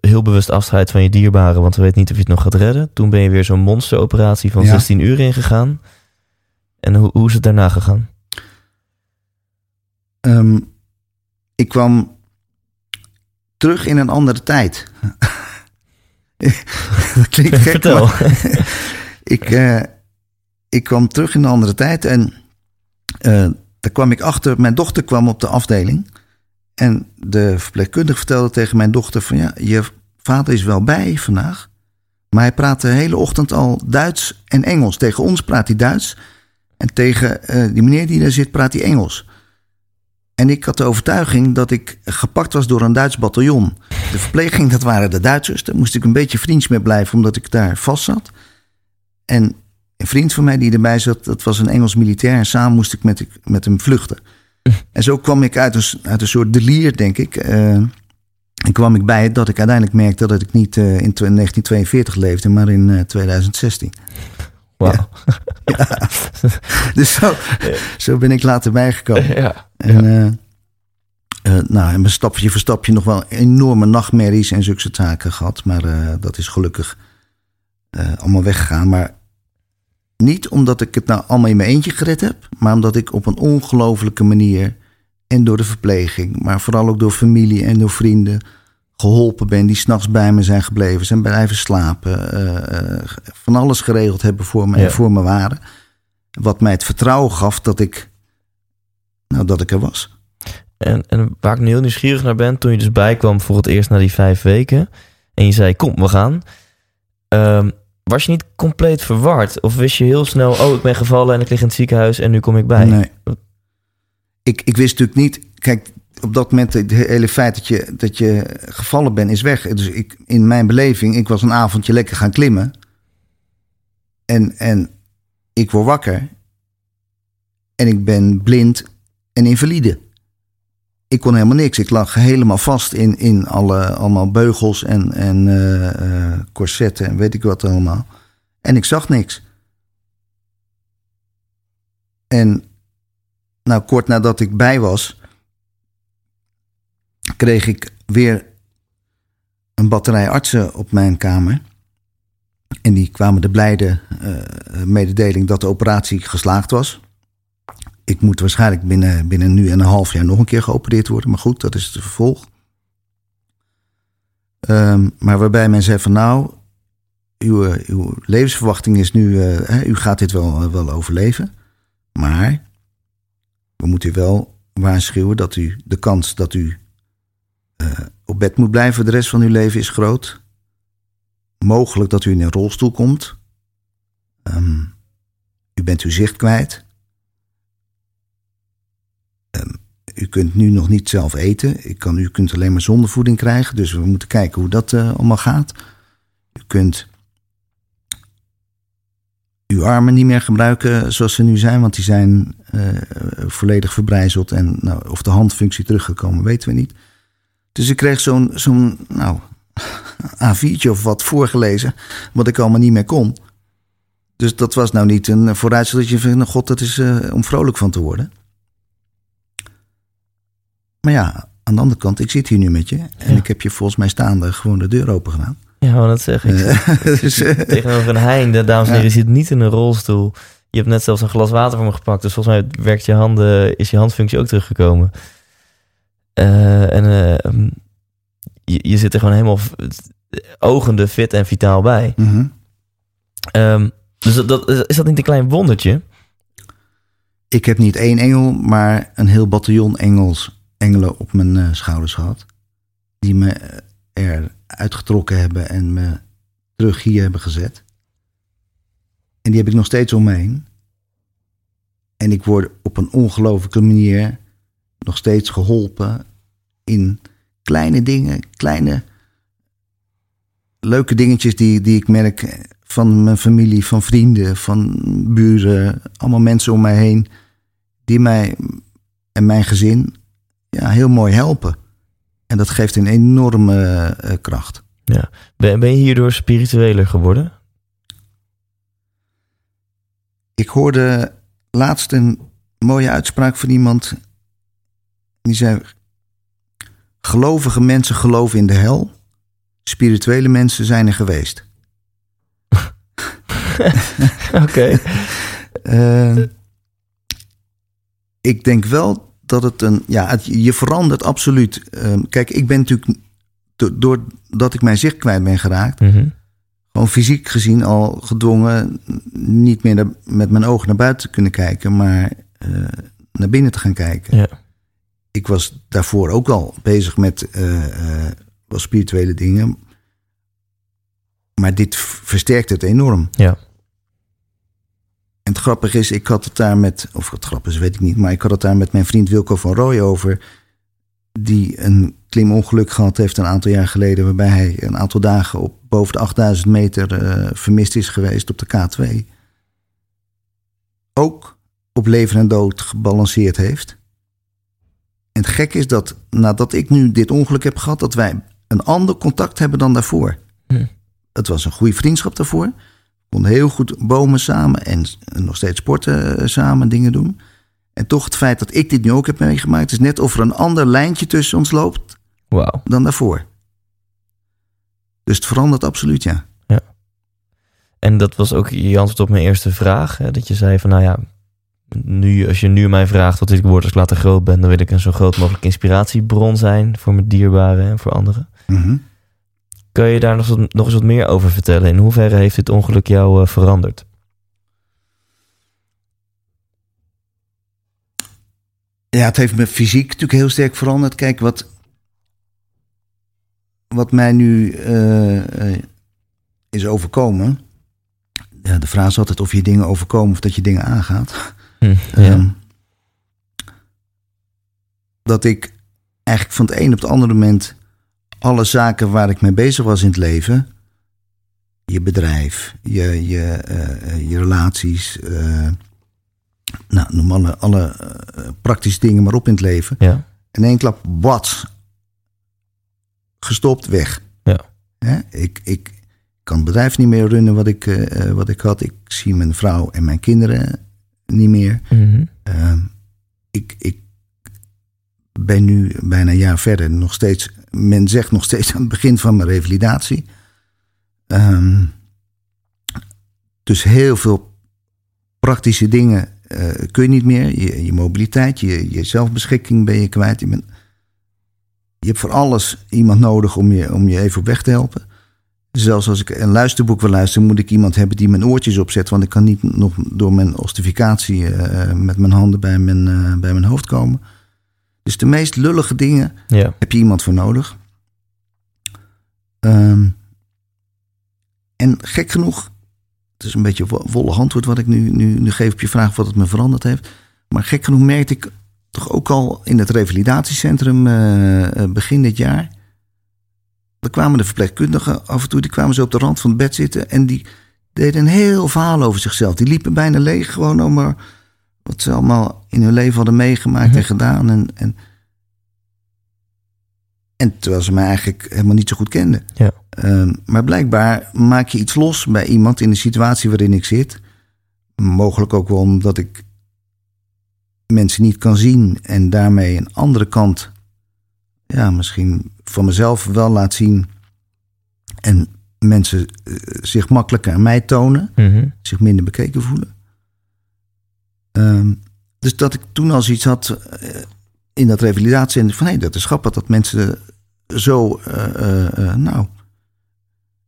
heel bewust afscheid van je dierbaren, want we weten niet of je het nog gaat redden. Toen ben je weer zo'n monsteroperatie van Ja. 16 uur ingegaan. En hoe, hoe is het daarna gegaan? Ehm, ik kwam terug in een andere tijd. dat klinkt gek, Vertel. maar- ik, eh, ik kwam terug in een andere tijd en eh, daar kwam ik achter. Mijn dochter kwam op de afdeling. En de verpleegkundige vertelde tegen mijn dochter: van ja, je vader is wel bij vandaag. Maar hij praat de hele ochtend al Duits en Engels. Tegen ons praat hij Duits. En tegen eh, die meneer die daar zit, praat hij Engels. En ik had de overtuiging dat ik gepakt was door een Duits bataljon. De verpleging, dat waren de Duitsers. Daar moest ik een beetje vriends mee blijven, omdat ik daar vast zat. En een vriend van mij die erbij zat, dat was een Engels militair. En samen moest ik met, met hem vluchten. En zo kwam ik uit een, uit een soort delier, denk ik. eh, en kwam ik bij dat ik uiteindelijk merkte dat ik niet eh, in 1942 leefde, maar in eh, 2016. Wauw. Dus zo, zo ben ik later bijgekomen. Ja. En, eh, eh, nou, en mijn stapje voor stapje nog wel enorme nachtmerries en zulke zaken gehad. Maar dat is gelukkig allemaal weggegaan. Maar niet omdat ik het nou allemaal in mijn eentje gered heb, maar omdat ik op een ongelofelijke manier en door de verpleging, maar vooral ook door familie en door vrienden geholpen ben die s'nachts bij me zijn gebleven, zijn blijven slapen, eh, van alles geregeld hebben voor me Ja. en voor me waren. Wat mij het vertrouwen gaf dat ik, nou, dat ik er was. En, en waar ik nu heel nieuwsgierig naar ben, toen je dus bijkwam voor het eerst na die vijf weken. En je zei, kom, we gaan. Ehm, was je niet compleet verward? Of wist je heel snel, oh, ik ben gevallen en ik lig in het ziekenhuis en nu kom ik bij? Nee. Ik, ik wist natuurlijk niet. Kijk, op dat moment, het hele feit dat je, dat je gevallen bent, is weg. Dus ik, in mijn beleving, ik was een avondje lekker gaan klimmen. En, en ik word wakker. En ik ben blind en invalide. Ik kon helemaal niks. Ik lag helemaal vast in, in alle, allemaal beugels en, en eh, corsetten en weet ik wat allemaal. En ik zag niks. En nou, kort nadat ik bij was, kreeg ik weer een batterij artsen op mijn kamer. En die kwamen de blijde eh, mededeling dat de operatie geslaagd was. Ik moet waarschijnlijk binnen, binnen nu en een half jaar nog een keer geopereerd worden. Maar goed, dat is het vervolg. Ehm, maar waarbij men zei van nou, uw, eh, uw levensverwachting is nu, eh, hè, u gaat dit wel, wel overleven. Maar we moeten u wel waarschuwen dat u de kans dat u eh, op bed moet blijven de rest van uw leven is groot. Mogelijk dat u in een rolstoel komt. Ehm, u bent uw zicht kwijt. Ehm, u kunt nu nog niet zelf eten. Ik kan, u kunt alleen maar zondevoeding krijgen. Dus we moeten kijken hoe dat eh, allemaal gaat. U kunt uw armen niet meer gebruiken zoals ze nu zijn, want die zijn eh, volledig verbrijzeld. En nou, of de handfunctie teruggekomen, weten we niet. Dus ik kreeg zo'n zo'n nou, A4'tje of wat voorgelezen, wat ik allemaal niet meer kon. Dus dat was nou niet een vooruitstel dat je nou god, dat is eh, om vrolijk van te worden. Maar ja, aan de andere kant, ik zit hier nu met je. En Ja. ik heb je volgens mij staande gewoon de deur open gedaan. Ja, maar dat zeg ik. Eh, dus, eh, Tegenover een hein, de dames en heren, je zit niet in een rolstoel. Je hebt net zelfs een glas water voor me gepakt. Dus volgens mij werkt je handen, is je handfunctie ook teruggekomen. Eh, en ehm, je, je zit er gewoon helemaal ogende fit en vitaal bij. mhm. Ehm, dus dat, dat, is dat niet een klein wondertje? Ik heb niet één engel, maar een heel bataljon engels, engelen op mijn eh, schouders gehad. Die me eh, er uitgetrokken hebben en me terug hier hebben gezet. En die heb ik nog steeds om me heen. En ik word op een ongelofelijke manier nog steeds geholpen in kleine dingen, kleine leuke dingetjes die, die ik merk van mijn familie, van vrienden, van buren, allemaal mensen om mij heen, die mij en mijn gezin ja, heel mooi helpen. En dat geeft een enorme eh, kracht. Ben, ben je hierdoor spiritueler geworden? Ik hoorde laatst een mooie uitspraak van iemand. Die zei: Gelovige mensen geloven in de hel. Spirituele mensen zijn er geweest. Oké. Eh, ik denk wel dat het een. Ja, het, je verandert absoluut. Eh, kijk, ik ben natuurlijk. do- Doordat ik mijn zicht kwijt ben geraakt. Mhm. gewoon fysiek gezien al gedwongen. niet meer naar- met mijn ogen naar buiten te kunnen kijken. maar eh, naar binnen te gaan kijken. Ja. Ik was daarvoor ook al bezig met. wel spirituele dingen. Maar dit versterkt het enorm. Ja. En het grappige is, ik had het daar met, of het grappig is, weet ik niet, maar ik had het daar met mijn vriend Wilco van Rooij over, die een klimongeluk gehad heeft een aantal jaar geleden, waarbij hij een aantal dagen op boven de 8000 meter eh, vermist is geweest op de K2. ook op leven en dood gebalanceerd heeft. En het gek is dat nadat ik nu dit ongeluk heb gehad, dat wij een ander contact hebben dan daarvoor. Hm. Het was een goede vriendschap daarvoor. Konden heel goed bomen samen en nog steeds sporten eh, samen, dingen doen. En toch het feit dat ik dit nu ook heb meegemaakt, is net of er een ander lijntje tussen ons loopt Wauw. dan daarvoor. Dus het verandert absoluut, ja. En dat was ook je antwoord op mijn eerste vraag. Hè? Dat je zei van, nou ja, nu, als je nu mij vraagt wat ik word als ik later groot ben, dan wil ik een zo groot mogelijk inspiratiebron zijn voor mijn dierbaren en voor anderen. Mhm. Kun je daar nog, wat- nog eens wat meer over vertellen? In hoeverre heeft dit ongeluk jou eh, veranderd? Ja, het heeft me fysiek natuurlijk heel sterk veranderd. Kijk, wat, wat mij nu eh, eh, is overkomen. Ja, de vraag is altijd of je dingen overkomen of dat je dingen aangaat. Hm, ja. Ehm, dat ik eigenlijk van het een op het andere moment alle zaken waar ik mee bezig was in het leven, je bedrijf, je, je, eh, eh, je relaties, eh, nou, noem alle, alle praktische dingen maar op in het leven. ja. In één klap, wat? Gestopt, weg. Ja. Hè? Ik, ik kan het bedrijf niet meer runnen wat ik, wat ik had. Ik zie mijn vrouw en mijn kinderen niet meer. Mhm. Ehm, ik, ik ben nu bijna een jaar verder. Nog steeds, men zegt nog steeds aan het begin van mijn revalidatie. Ehm, dus heel veel praktische dingen eh, kun je niet meer. Je, je mobiliteit, je, je zelfbeschikking ben je kwijt. Je, je hebt voor alles iemand nodig om je, om je even op weg te helpen. Zelfs als ik een luisterboek wil luisteren, moet ik iemand hebben die mijn oortjes opzet. Want ik kan niet nog door mijn ossificatie eh, met mijn handen bij mijn, eh, bij mijn hoofd komen. Dus de meest lullige dingen ja. heb je iemand voor nodig. Ehm, en gek genoeg, het is een beetje wollig antwoord wat ik nu, nu, nu geef op je vraag wat het me veranderd heeft. Maar gek genoeg merkte ik toch ook al in het revalidatiecentrum eh, eh, begin dit jaar. Er kwamen de verpleegkundigen af en toe, die kwamen zo op de rand van het bed zitten. En die deden een heel verhaal over zichzelf. Die liepen bijna leeg gewoon over wat ze allemaal in hun leven hadden meegemaakt Mhm. en gedaan. En, en, en terwijl ze mij eigenlijk helemaal niet zo goed kenden. Ja. Ehm, maar blijkbaar maak je iets los bij iemand in de situatie waarin ik zit. Mogelijk ook wel omdat ik mensen niet kan zien en daarmee een andere kant, ja, misschien van mezelf wel laat zien. En mensen eh, zich makkelijker aan mij tonen, Mhm. zich minder bekeken voelen. Ehm, dus dat ik toen al zoiets had eh, in dat revalidatiecentrum van hé, dat is grappig dat mensen zo, eh, eh, nou,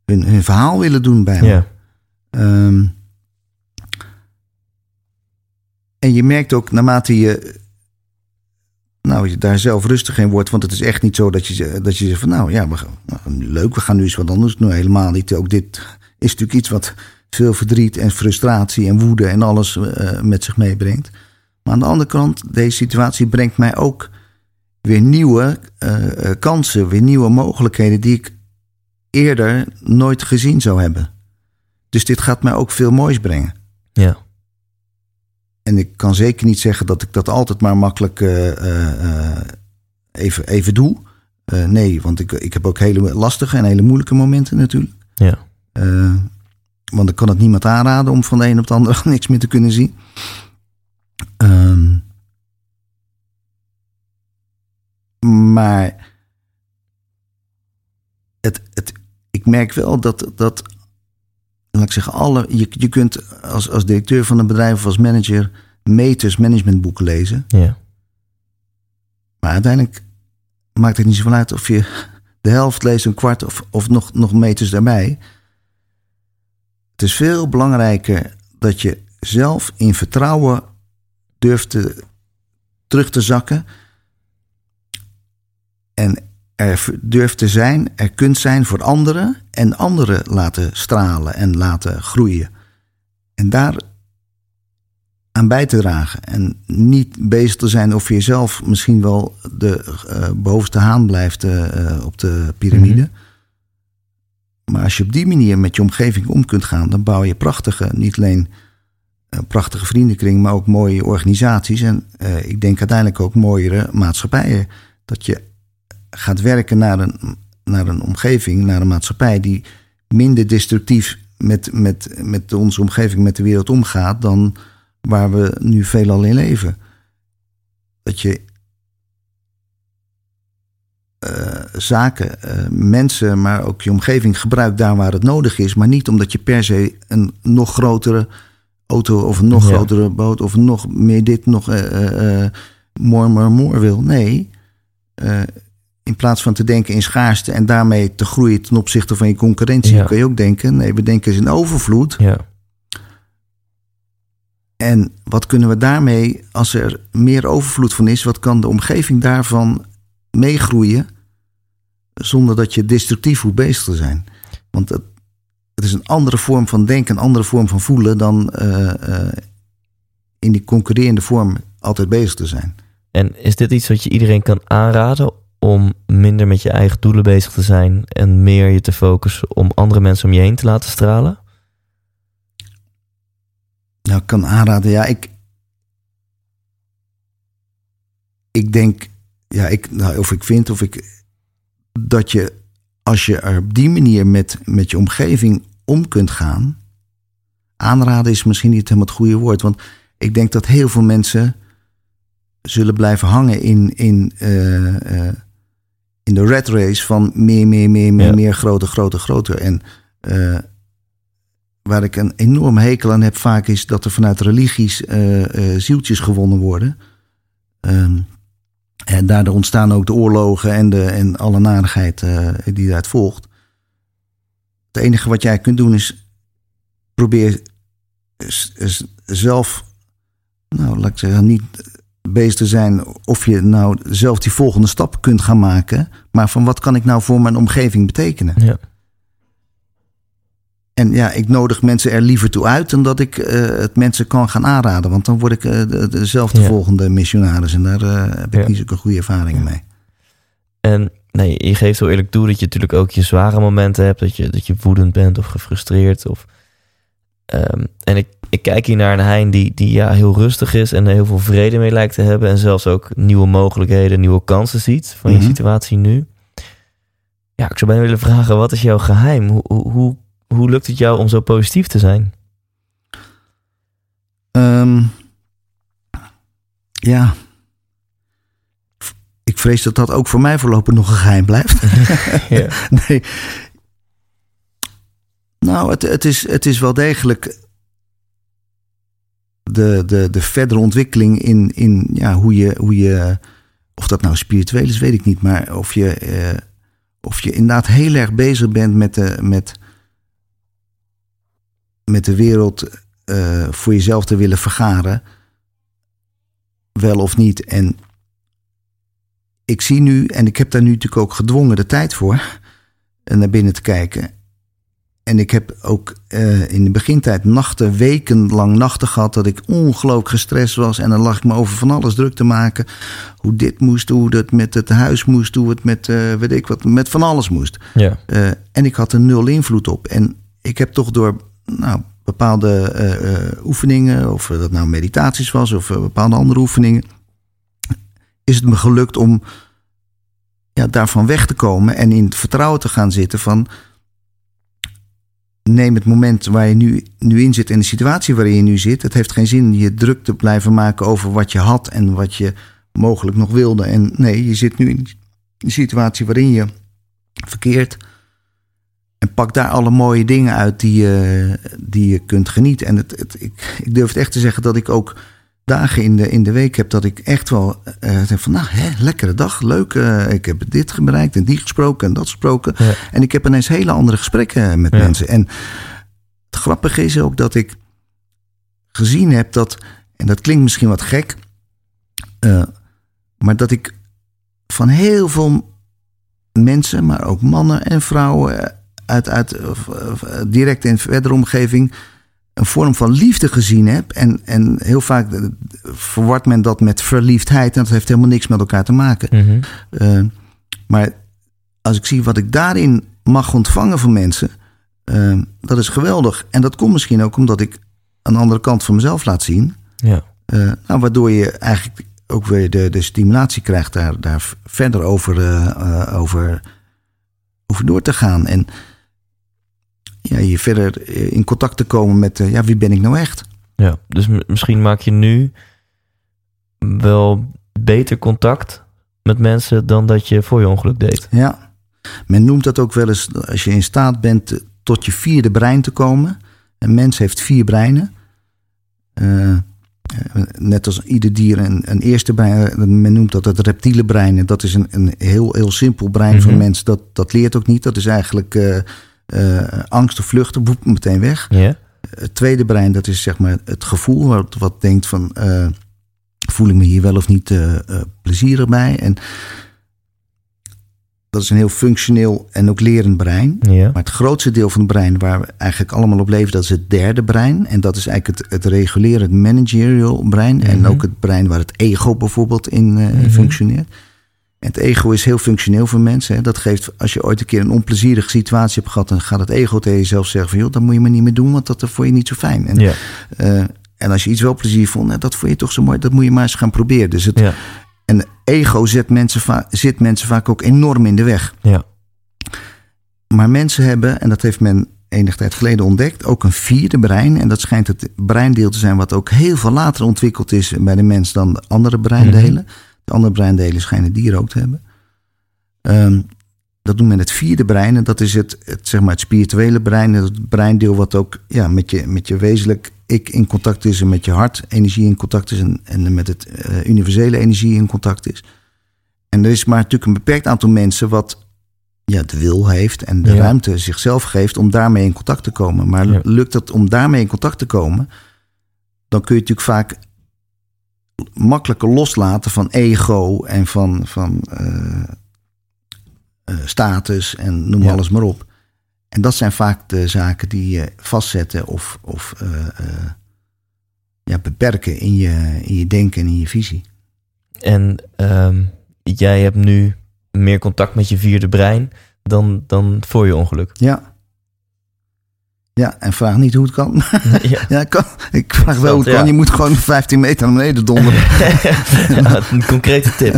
hun, hun verhaal willen doen bij me. Ehm, en je merkt ook naarmate je, nou, je daar zelf rustig in wordt, want het is echt niet zo dat je, dat je zegt van nou ja, we nou, leuk, we gaan nu eens wat anders doen. Helemaal niet. Ook dit is natuurlijk iets wat veel verdriet en frustratie en woede en alles eh, met zich meebrengt. Maar aan de andere kant, deze situatie brengt mij ook weer nieuwe eh, eh, kansen, weer nieuwe mogelijkheden die ik eerder nooit gezien zou hebben. Dus dit gaat mij ook veel moois brengen. ja. En ik kan zeker niet zeggen dat ik dat altijd maar makkelijk even, even doe. Nee, want ik, ik heb ook hele lastige en hele moeilijke momenten natuurlijk. Ja. Want ik kan het niemand aanraden om van de een op de andere niks meer te kunnen zien. Ehm, maar het, het, ik merk wel dat, dat laat ik zeggen, alle, je, je kunt als, als directeur van een bedrijf of als manager meters managementboeken lezen. ja. Maar uiteindelijk maakt het niet zoveel uit of je de helft leest, een kwart of, of nog, nog meters daarbij. Het is veel belangrijker dat je zelf in vertrouwen durft te, terug te zakken. En er durft te zijn, er kunt zijn voor anderen. En anderen laten stralen en laten groeien. En daar aan bij te dragen. En niet bezig te zijn of je zelf misschien wel de eh, bovenste haan blijft eh, eh, op de piramide. Mhm. Maar als je op die manier met je omgeving om kunt gaan, dan bouw je prachtige, niet alleen een prachtige vriendenkring, maar ook mooie organisaties. En eh, ik denk uiteindelijk ook mooiere maatschappijen. Dat je gaat werken naar een, naar een omgeving, naar een maatschappij die minder destructief met, met, met onze omgeving, met de wereld omgaat, dan waar we nu veelal in leven. Dat je uh, zaken, uh, mensen, maar ook je omgeving gebruikt daar waar het nodig is. Maar niet omdat je per se een nog grotere auto of een nog Ja. grotere boot of nog meer dit, nog uh, more, more, more wil. Nee, eh, in plaats van te denken in schaarste en daarmee te groeien ten opzichte van je concurrentie, Ja. kun je ook denken, nee, we denken eens in overvloed. Ja. En wat kunnen we daarmee, als er meer overvloed van is, wat kan de omgeving daarvan meegroeien zonder dat je destructief hoeft bezig te zijn? Want het, het is een andere vorm van denken, een andere vorm van voelen dan eh, eh, in die concurrerende vorm altijd bezig te zijn. En is dit iets wat je iedereen kan aanraden om minder met je eigen doelen bezig te zijn en meer je te focussen om andere mensen om je heen te laten stralen? Nou, ik kan aanraden, ja, ik. Ik denk, ja, ik, nou, of ik vind, of ik. Dat je, als je er op die manier met, met je omgeving om kunt gaan. Aanraden is misschien niet helemaal het goede woord, want ik denk dat heel veel mensen zullen blijven hangen in, in, eh, eh, in de red race van meer, meer, meer, meer, Ja. meer, groter, groter, groter. En eh, waar ik een enorm hekel aan heb vaak is dat er vanuit religies zieltjes gewonnen worden. Ehm, en daardoor ontstaan ook de oorlogen en, de, en alle narigheid eh, die daaruit volgt. Het enige wat jij kunt doen is probeer s- s- zelf, nou laat ik zeggen, niet bezig te zijn of je nou zelf die volgende stap kunt gaan maken. Maar van wat kan ik nou voor mijn omgeving betekenen? Ja. En ja, ik nodig mensen er liever toe uit dan dat ik eh, het mensen kan gaan aanraden. Want dan word ik de, dezelfde Ja. volgende missionaris. En daar eh, heb ik Ja. niet zulke goede ervaringen mee. En nee, je geeft heel eerlijk toe dat je natuurlijk ook je zware momenten hebt. Dat je, dat je woedend bent of gefrustreerd. Of, Ehm, en ik, ik kijk hier naar een Hein die, die ja, heel rustig is en er heel veel vrede mee lijkt te hebben. En zelfs ook nieuwe mogelijkheden, nieuwe kansen ziet van je Mhm. situatie nu. Ja, ik zou bijna willen vragen, wat is jouw geheim? Hoe, hoe, hoe, lukt het jou om zo positief te zijn? Ehm, ja. Ik vrees dat dat ook voor mij voorlopig nog een geheim blijft. Ja. nee. Nou, het, het, is, het is wel degelijk de, de, de verdere ontwikkeling in, in ja, hoe, je, hoe je. Of dat nou spiritueel is, weet ik niet. Maar of je, eh, of je inderdaad heel erg bezig bent met de, met, met de wereld eh, voor jezelf te willen vergaren. Wel of niet. En ik zie nu, en ik heb daar nu natuurlijk ook gedwongen de tijd voor. En naar binnen te kijken. En ik heb ook eh, in de begintijd nachten, wekenlang nachten gehad. dat ik ongelooflijk gestrest was. En dan lag ik me over van alles druk te maken. Hoe dit moest, hoe het met het huis moest, hoe het met, eh, weet ik wat, met van alles moest. ja. En ik had er nul invloed op. En ik heb toch door nou, bepaalde eh, eh, oefeningen, of dat nou meditaties was of eh, bepaalde andere oefeningen, is het me gelukt om ja, daarvan weg te komen en in het vertrouwen te gaan zitten van neem het moment waar je nu, nu in zit en de situatie waarin je nu zit. Het heeft geen zin je druk te blijven maken over wat je had en wat je mogelijk nog wilde. En nee, je zit nu in een situatie waarin je verkeert. Pak daar alle mooie dingen uit die je, die je kunt genieten. En het, het, ik, ik durf het echt te zeggen dat ik ook dagen in de, in de week heb dat ik echt wel zeg van, nou, hè, lekkere dag, leuk. eh, ik heb dit bereikt en die gesproken en dat gesproken. Ja. En ik heb ineens hele andere gesprekken met Ja. mensen. En het grappige is ook dat ik gezien heb dat, en dat klinkt misschien wat gek, eh, maar dat ik van heel veel mensen, maar ook mannen en vrouwen uit, uit eh, direct en verdere omgeving een vorm van liefde gezien heb. En, en heel vaak eh, verwart men dat met verliefdheid. En dat heeft helemaal niks met elkaar te maken. Mhm. Eh, maar als ik zie wat ik daarin mag ontvangen van mensen, dat is geweldig. En dat komt misschien ook omdat ik een andere kant van mezelf laat zien. Ja. Uh, nou, waardoor je eigenlijk ook weer de, de stimulatie krijgt daar, daar verder over, over, over door te gaan. En ja, je verder in contact te komen met ja, wie ben ik nou echt? Ja, dus misschien maak je nu wel beter contact met mensen dan dat je voor je ongeluk deed. Ja, men noemt dat ook wel eens als je in staat bent tot je vierde brein te komen. Een mens heeft vier breinen. Uh, net als ieder dier een, een, eerste brein. Men noemt dat het reptiele brein. En dat is een, een heel, heel simpel brein mm van mhm. mensen. Dat, dat leert ook niet. Dat is eigenlijk uh, uh, angst of vluchten. Boep, meteen weg. Yeah. Het tweede brein, dat is zeg maar het gevoel. Wat, wat denkt van... voel ik me hier wel of niet plezierig bij? En dat is een heel functioneel en ook lerend brein. Maar het grootste deel van het brein waar we eigenlijk allemaal op leven, dat is het derde brein. En dat is eigenlijk het, het regulerend managerial brein. En Mhm. ook het brein waar het ego bijvoorbeeld in uh, Mhm. functioneert. Het ego is heel functioneel voor mensen. Hè. Dat geeft, als je ooit een keer een onplezierige situatie hebt gehad, dan gaat het ego tegen jezelf zeggen van joh, dat moet je maar niet meer doen, want dat vond je niet zo fijn. En, Ja. eh, en als je iets wel plezier vond, nou, dat vond je toch zo mooi, dat moet je maar eens gaan proberen. Dus het, Ja. en ego zet mensen zit mensen vaak ook enorm in de weg. Ja. Maar mensen hebben, en dat heeft men enige tijd geleden ontdekt, ook een vierde brein. En dat schijnt het breindeel te zijn wat ook heel veel later ontwikkeld is bij de mens dan de andere breindelen. De andere breindelen schijnen dieren ook te hebben. Ehm, dat noemt men het vierde brein. En dat is het, het, zeg maar het spirituele brein. Het breindeel wat ook ja, met, je, met je wezenlijk ik in contact is. En met je hart energie in contact is. En, en met het eh, universele energie in contact is. En er is maar natuurlijk een beperkt aantal mensen wat ja, de wil heeft en de Ja. ruimte zichzelf geeft om daarmee in contact te komen. Maar Ja. lukt het om daarmee in contact te komen, dan kun je natuurlijk vaak makkelijker loslaten van ego en van, van eh, eh, status en noem Ja. alles maar op. En dat zijn vaak de zaken die je vastzetten of, of eh, ja, beperken in je, in je denken en in je visie. En ehm, jij hebt nu meer contact met je vierde brein dan, dan voor je ongeluk. Ja. Ja, en vraag niet hoe het kan. ja. Ja, kan. ik vraag wel hoe het Ja. kan. Je moet gewoon 15 meter naar beneden donderen. ja, een concrete tip.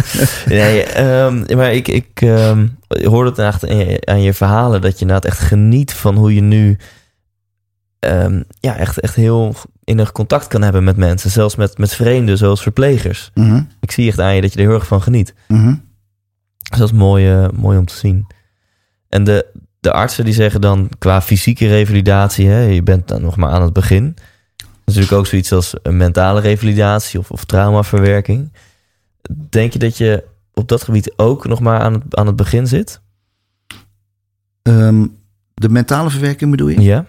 Nee, ehm, maar ik, ik ehm, hoorde het echt aan je, aan je verhalen dat je inderdaad echt geniet van hoe je nu ehm, ja, echt, echt heel innig contact kan hebben met mensen. Zelfs met, met vreemden, zoals verplegers. Mhm, Ik zie echt aan je dat je er heel erg van geniet. mhm. Dus dat is mooi, eh, mooi om te zien. En de, de artsen die zeggen dan qua fysieke revalidatie, hè, je bent dan nog maar aan het begin. Natuurlijk ook zoiets als een mentale revalidatie of, of traumaverwerking. Denk je dat je op dat gebied ook nog maar aan het, aan het begin zit? Ehm, de mentale verwerking bedoel je? Ja.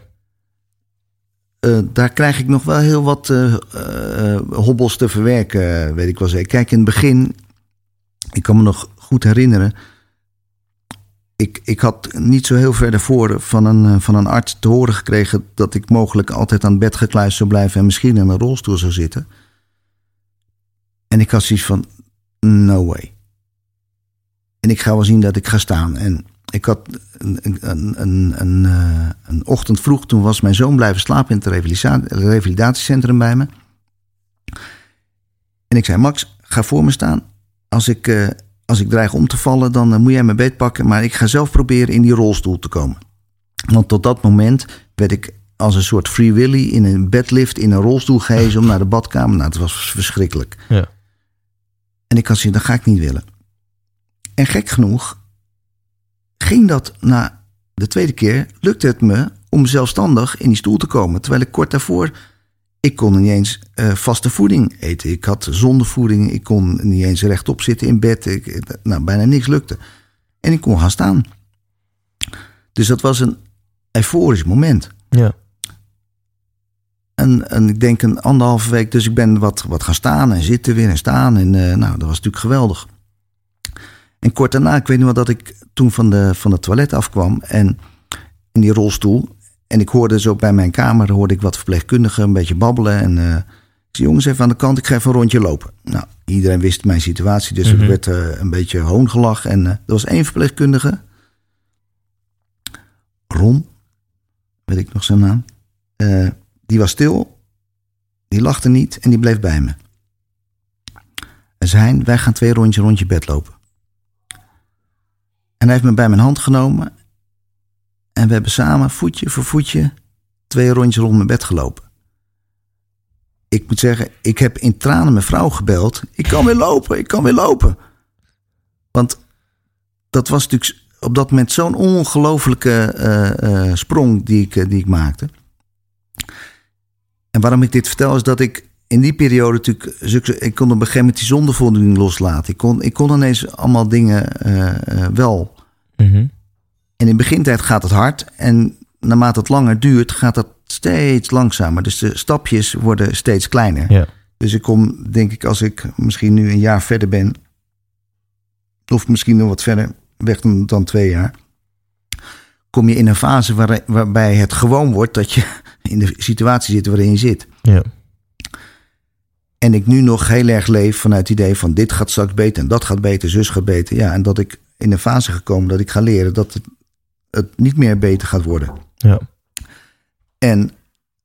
Eh, daar krijg ik nog wel heel wat eh, eh, hobbels te verwerken, weet ik wel zeker. Kijk, in het begin, ik kan me nog goed herinneren. Ik, ik had niet zo heel ver daarvoor van een, eh, van een arts te horen gekregen dat ik mogelijk altijd aan bed gekluisterd zou blijven en misschien in een rolstoel zou zitten. En ik had zoiets van: no way. En ik ga wel zien dat ik ga staan. En ik had een, een, een, een, eh, een ochtend vroeg, toen was mijn zoon blijven slapen in het revalida- revalidatiecentrum bij me. En ik zei, Max, ga voor me staan. Als ik, eh, als ik dreig om te vallen, dan eh, moet jij mijn beet pakken. Maar ik ga zelf proberen in die rolstoel te komen. Want tot dat moment werd ik als een soort free willy in een bedlift in een rolstoel gehezen om naar de badkamer. Nou, dat was verschrikkelijk. Ja. En ik had zoiets, dat ga ik niet willen. En gek genoeg ging dat na de tweede keer, lukte het me om zelfstandig in die stoel te komen. Terwijl ik kort daarvoor, ik kon niet eens eh, vaste voeding eten. Ik had zondevoeding, ik kon niet eens rechtop zitten in bed. Ik, nou, bijna niks lukte. En ik kon gaan staan. Dus dat was een euforisch moment. Ja. En, en ik denk een anderhalve week, dus ik ben wat, wat gaan staan en zitten weer en staan. En eh, nou, dat was natuurlijk geweldig. En kort daarna, ik weet nog wel dat ik toen van de, van het toilet afkwam en in die rolstoel. En ik hoorde zo bij mijn kamer, hoorde ik wat verpleegkundigen een beetje babbelen. En eh, ik zei, jongens, even aan de kant, ik ga even een rondje lopen. Nou, iedereen wist mijn situatie, dus Mhm. er werd eh, een beetje hoongelach. En eh, er was één verpleegkundige, Ron, weet ik nog zijn naam. Die was stil die lachte niet en die bleef bij me. En zei hij, wij gaan twee rondjes rond je bed lopen. En hij heeft me bij mijn hand genomen. En we hebben samen voetje voor voetje twee rondjes rond mijn bed gelopen. Ik moet zeggen, ik heb in tranen mijn vrouw gebeld. Ik kan weer lopen, ik kan weer lopen. Want dat was natuurlijk op dat moment zo'n ongelofelijke eh, eh, sprong die ik, eh, die ik maakte. En waarom ik dit vertel is dat ik in die periode natuurlijk... Ik kon op een gegeven moment die zondevoldoening loslaten. Ik kon, ik kon ineens allemaal dingen wel. Mhm. En in begintijd gaat het hard. En naarmate het langer duurt, gaat het steeds langzamer. Dus de stapjes worden steeds kleiner. Ja. Dus ik kom, denk ik, als ik misschien nu een jaar verder ben... of misschien nog wat verder weg dan, dan twee jaar... kom je in een fase waar, waarbij het gewoon wordt... dat je in de situatie zit waarin je zit. Ja. En ik nu nog heel erg leef vanuit het idee van... dit gaat straks beter en dat gaat beter, zus gaat beter. Ja, en dat ik in een fase gekomen dat ik ga leren... dat het, het niet meer beter gaat worden. Ja. En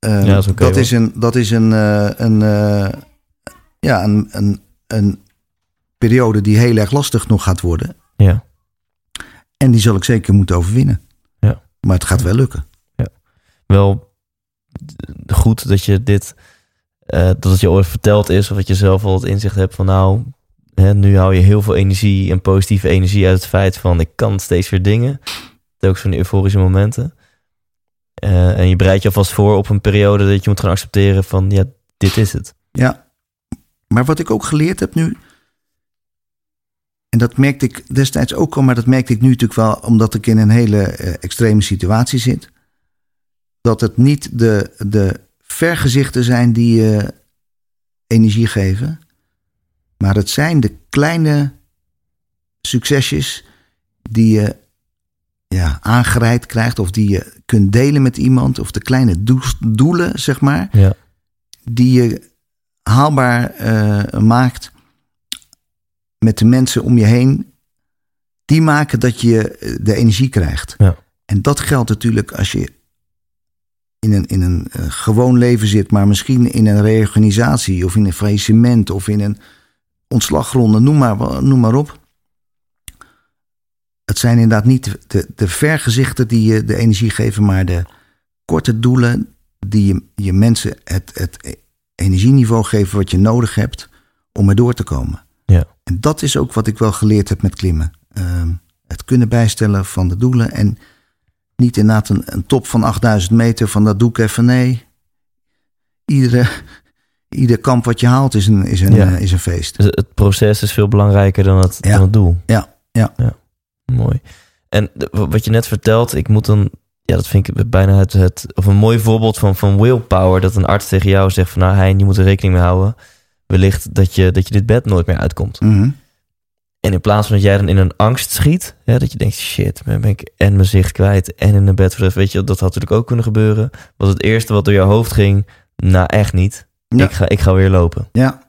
uh, Ja, dat is dat, een, dat is een, eh, een, eh, ja, een, een, een periode die heel erg lastig nog gaat worden. Ja. En die zal ik zeker moeten overwinnen. Ja. Maar het gaat wel lukken. Wel goed dat je dit, eh, dat het je ooit verteld is, of dat je zelf al het inzicht hebt van nou, hè, nu hou je heel veel energie en positieve energie uit het feit van ik kan steeds weer dingen. Telkens van die euforische momenten. Eh, en je bereidt je alvast voor op een periode dat je moet gaan accepteren van ja, dit is het. Ja. Maar wat ik ook geleerd heb nu. En dat merkte ik destijds ook al, maar dat merkte ik nu natuurlijk wel omdat ik in een hele eh, extreme situatie zit. Dat het niet de, de vergezichten zijn die je energie geven, maar het zijn de kleine succesjes die je ja, aangereikt krijgt of die je kunt delen met iemand, of de kleine doelen, zeg maar Ja, die je haalbaar eh, maakt met de mensen om je heen, die maken dat je eh, de energie krijgt. Ja. En dat geldt natuurlijk als je in een, in een eh, gewoon leven zit, maar misschien in een reorganisatie of in een faillissement of in een ontslagronde, noem maar, noem maar op. Het zijn inderdaad niet de, de vergezichten die je de energie geven, maar de korte doelen die je, je mensen het, het energieniveau geven wat je nodig hebt om er door te komen. Ja. En dat is ook wat ik wel geleerd heb met klimmen. Ehm, het kunnen bijstellen van de doelen en niet inderdaad een, een top van 8000 meter van dat doe ik even. Nee, iedere, ieder kamp wat je haalt is een, is een, Ja. eh, is een feest. dus het proces is veel belangrijker dan het, Ja. dan het doel. Ja, ja. Mooi. En de- wat je net vertelt, ik moet dan, ja, dat vind ik bijna het, het of een mooi voorbeeld van, van willpower. Dat een arts tegen jou zegt van, nou, Hein, je moet er rekening mee houden. Wellicht dat je, dat je dit bed nooit meer uitkomt. Mhm. En in plaats van dat jij dan in een angst schiet, dat je denkt, shit, ben ik en mijn zicht kwijt en in een bed. voor Weet je, dat had natuurlijk ook kunnen gebeuren. Was het eerste wat door jouw hoofd ging, nou, echt niet. Ja. Ik, ga, ik ga weer lopen. Ja,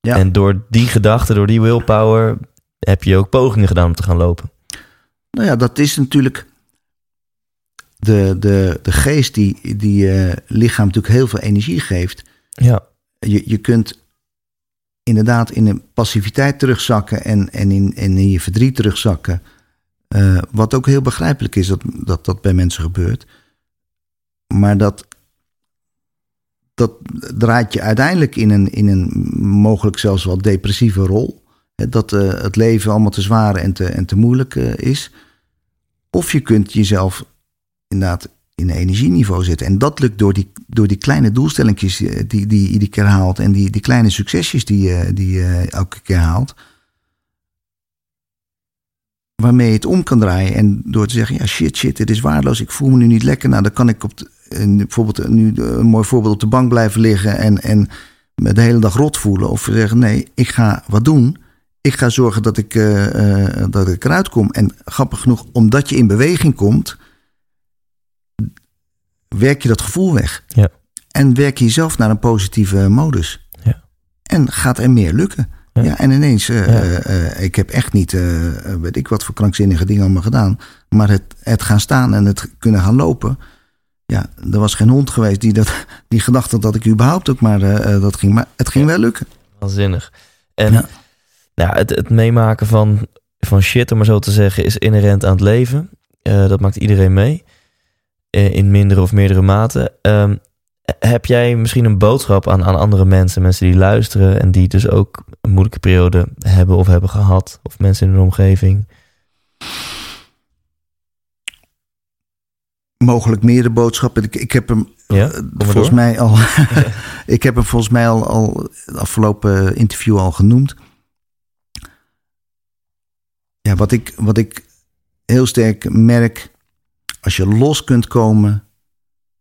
Ja. En door die gedachte, door die willpower, heb je ook pogingen gedaan om te gaan lopen. Nou ja, dat is natuurlijk de, de, de geest die, die je lichaam natuurlijk heel veel energie geeft. Ja, Je, je kunt inderdaad in een passiviteit terugzakken en, en, in, en in je verdriet terugzakken. Eh, wat ook heel begrijpelijk is dat, dat dat bij mensen gebeurt. Maar dat, dat draait je uiteindelijk in een, in een mogelijk zelfs wel depressieve rol. Dat eh, het leven allemaal te zwaar en te, en te moeilijk eh, is. Of je kunt jezelf inderdaad in een energieniveau zetten. En dat lukt door die, door die kleine doelstellingjes eh, die, die je iedere keer haalt. En die, die kleine succesjes die je, die elke keer haalt. Waarmee je het om kan draaien. En door te zeggen, ja shit, shit, dit is waardeloos. Ik voel me nu niet lekker. Nou, dan kan ik op bijvoorbeeld nu een mooi voorbeeld op de bank blijven liggen. En, en me de hele dag rot voelen. Of zeggen, nee, ik ga wat doen. Ik ga zorgen dat ik, eh, eh, dat ik eruit kom. En grappig genoeg, omdat je in beweging komt, werk je dat gevoel weg. Ja. En werk je jezelf naar een positieve modus. Ja. En gaat er meer lukken. Ja. Ja, en ineens, eh, ik heb echt niet, weet ik wat voor krankzinnige dingen allemaal gedaan. Maar het, het gaan staan en het kunnen gaan lopen. ja, er was geen hond geweest die, dat, die gedacht had dat ik überhaupt ook maar dat ging. Maar het ging wel lukken. Waanzinnig. En. Nou, het, het meemaken van, van shit, om maar zo te zeggen, is inherent aan het leven. Eh, dat maakt iedereen mee. Eh, in mindere of meerdere mate. Ehm, heb jij misschien een boodschap aan, aan andere mensen, mensen die luisteren en die dus ook een moeilijke periode hebben of hebben gehad, of mensen in hun omgeving? Mogelijk meerdere boodschappen. Ik, ik heb hem Ja, eh, volgens door. mij al. ik heb hem volgens mij al, al het afgelopen interview al genoemd. Ja, wat ik, wat ik heel sterk merk. Als je los kunt komen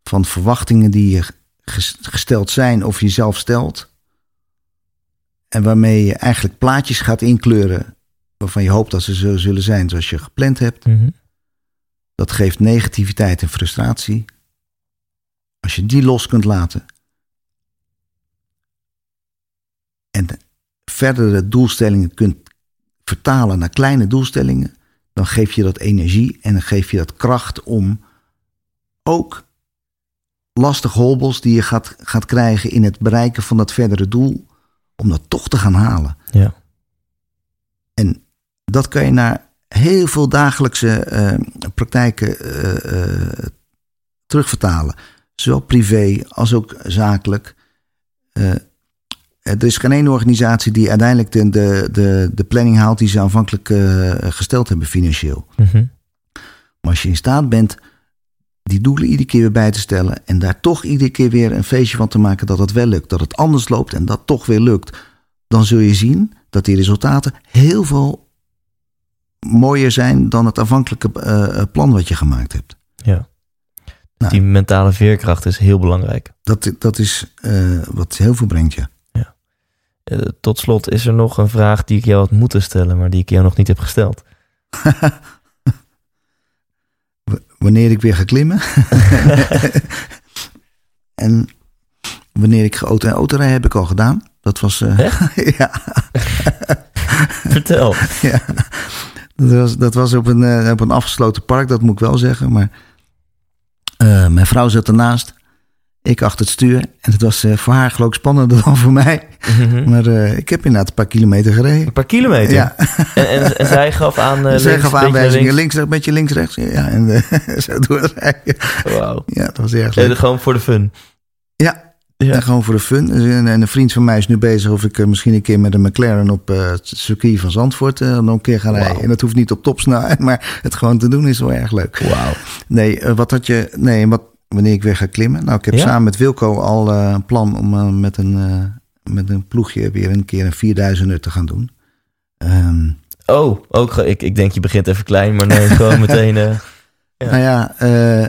van verwachtingen die je ges- gesteld zijn of jezelf stelt. En waarmee je eigenlijk plaatjes gaat inkleuren. waarvan je hoopt dat ze zo zullen zijn zoals je gepland hebt. Mhm. Dat geeft negativiteit en frustratie. Als je die los kunt laten. En verdere doelstellingen kunt vertalen naar kleine doelstellingen. Dan geef je dat energie en dan geef je dat kracht om ook lastige hobbels die je gaat, gaat krijgen in het bereiken van dat verdere doel. Om dat toch te gaan halen. Ja. En dat kan je naar heel veel dagelijkse eh, praktijken eh, eh, terugvertalen. Zowel privé als ook zakelijk. Eh, er is geen ene organisatie die uiteindelijk de, de, de, de planning haalt die ze aanvankelijk eh, gesteld hebben financieel. Mhm. Maar als je in staat bent die doelen iedere keer weer bij te stellen en daar toch iedere keer weer een feestje van te maken dat het wel lukt, dat het anders loopt en dat toch weer lukt, dan zul je zien dat die resultaten heel veel mooier zijn dan het aanvankelijke eh, plan wat je gemaakt hebt. ja. Nou. Die mentale veerkracht is heel belangrijk. Dat, dat is wat heel veel brengt je. Eh, tot slot is er nog een vraag die ik jou had moeten stellen, maar die ik jou nog niet heb gesteld. Wanneer ik weer ga klimmen. en wanneer ik ga auto en autorij heb ik al gedaan. Dat was. eh, ja. Vertel. ja. Dat was, dat was op, een, eh, op een afgesloten park, dat moet ik wel zeggen. Maar mijn vrouw zat ernaast. Ik achter het stuur. En het was eh, voor haar geloof ik spannender dan voor mij. Mhm. Maar eh, ik heb inderdaad een paar kilometer gereden. Een paar kilometer. Ja, En, en, en zij gaf aan. zij links, gaf aanwijzingen. links. Links, een beetje links, rechts. Ja, en zo doorrijden. Wauw. Ja, dat was erg leuk. gewoon voor de fun. Ja, Ja. en gewoon voor de fun. En, en een vriend van mij is nu bezig of ik misschien een keer met een McLaren op het circuit van Zandvoort nog een keer ga rijden. En dat hoeft niet op topsnelheid, maar het gewoon te doen is wel erg leuk. Wauw. Nee, wat had je. Nee, wat, wanneer ik weer ga klimmen. Nou, ik heb Ja? samen met Wilco al eh, een plan om eh, met, een, eh, met een ploegje weer een keer een 4000er te gaan doen. Ehm, Oh, ook, ik, ik denk je begint even klein, maar nee, gewoon meteen. Ja. Nou ja,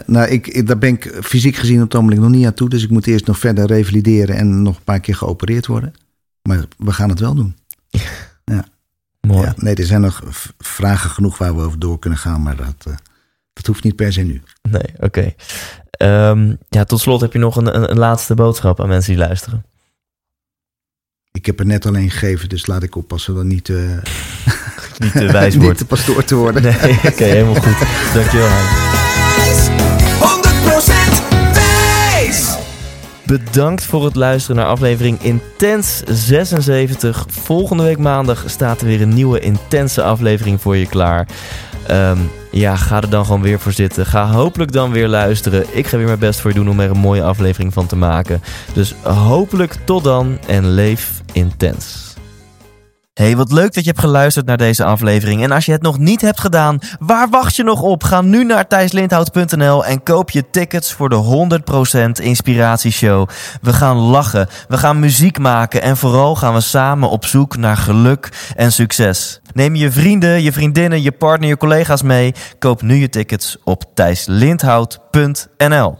nou, ik, ik- daar ben ik fysiek gezien op het ogenblik nog niet aan toe. Dus ik moet eerst nog verder revalideren en nog een paar keer geopereerd worden. Maar we gaan het wel doen. mooi. Ja, nee, er zijn nog vragen genoeg waar we over door kunnen gaan. Maar dat, dat hoeft niet per se nu. Nee, oké. Ehm, ja, tot slot heb je nog een, een, een laatste boodschap aan mensen die luisteren. Ik heb er net alleen gegeven, dus laat ik oppassen dat niet, eh Niet te wijs niet wordt. de pastoor te worden. Nee, oké, helemaal goed. Dankjewel, Hein. 100% wijs! Bedankt voor het luisteren naar aflevering Intens 76. Volgende week maandag staat er weer een nieuwe intense aflevering voor je klaar. Ehm, ja, ga er dan gewoon weer voor zitten. Ga hopelijk dan weer luisteren. Ik ga weer mijn best voor je doen om er een mooie aflevering van te maken. Dus hopelijk tot dan en leef intens. Hey, wat leuk dat je hebt geluisterd naar deze aflevering. En als je het nog niet hebt gedaan, waar wacht je nog op? Ga nu naar thijslindhout.nl en koop je tickets voor de 100% Inspiratieshow. We gaan lachen, we gaan muziek maken en vooral gaan we samen op zoek naar geluk en succes. Neem je vrienden, je vriendinnen, je partner, je collega's mee. Koop nu je tickets op thijslindhout.nl.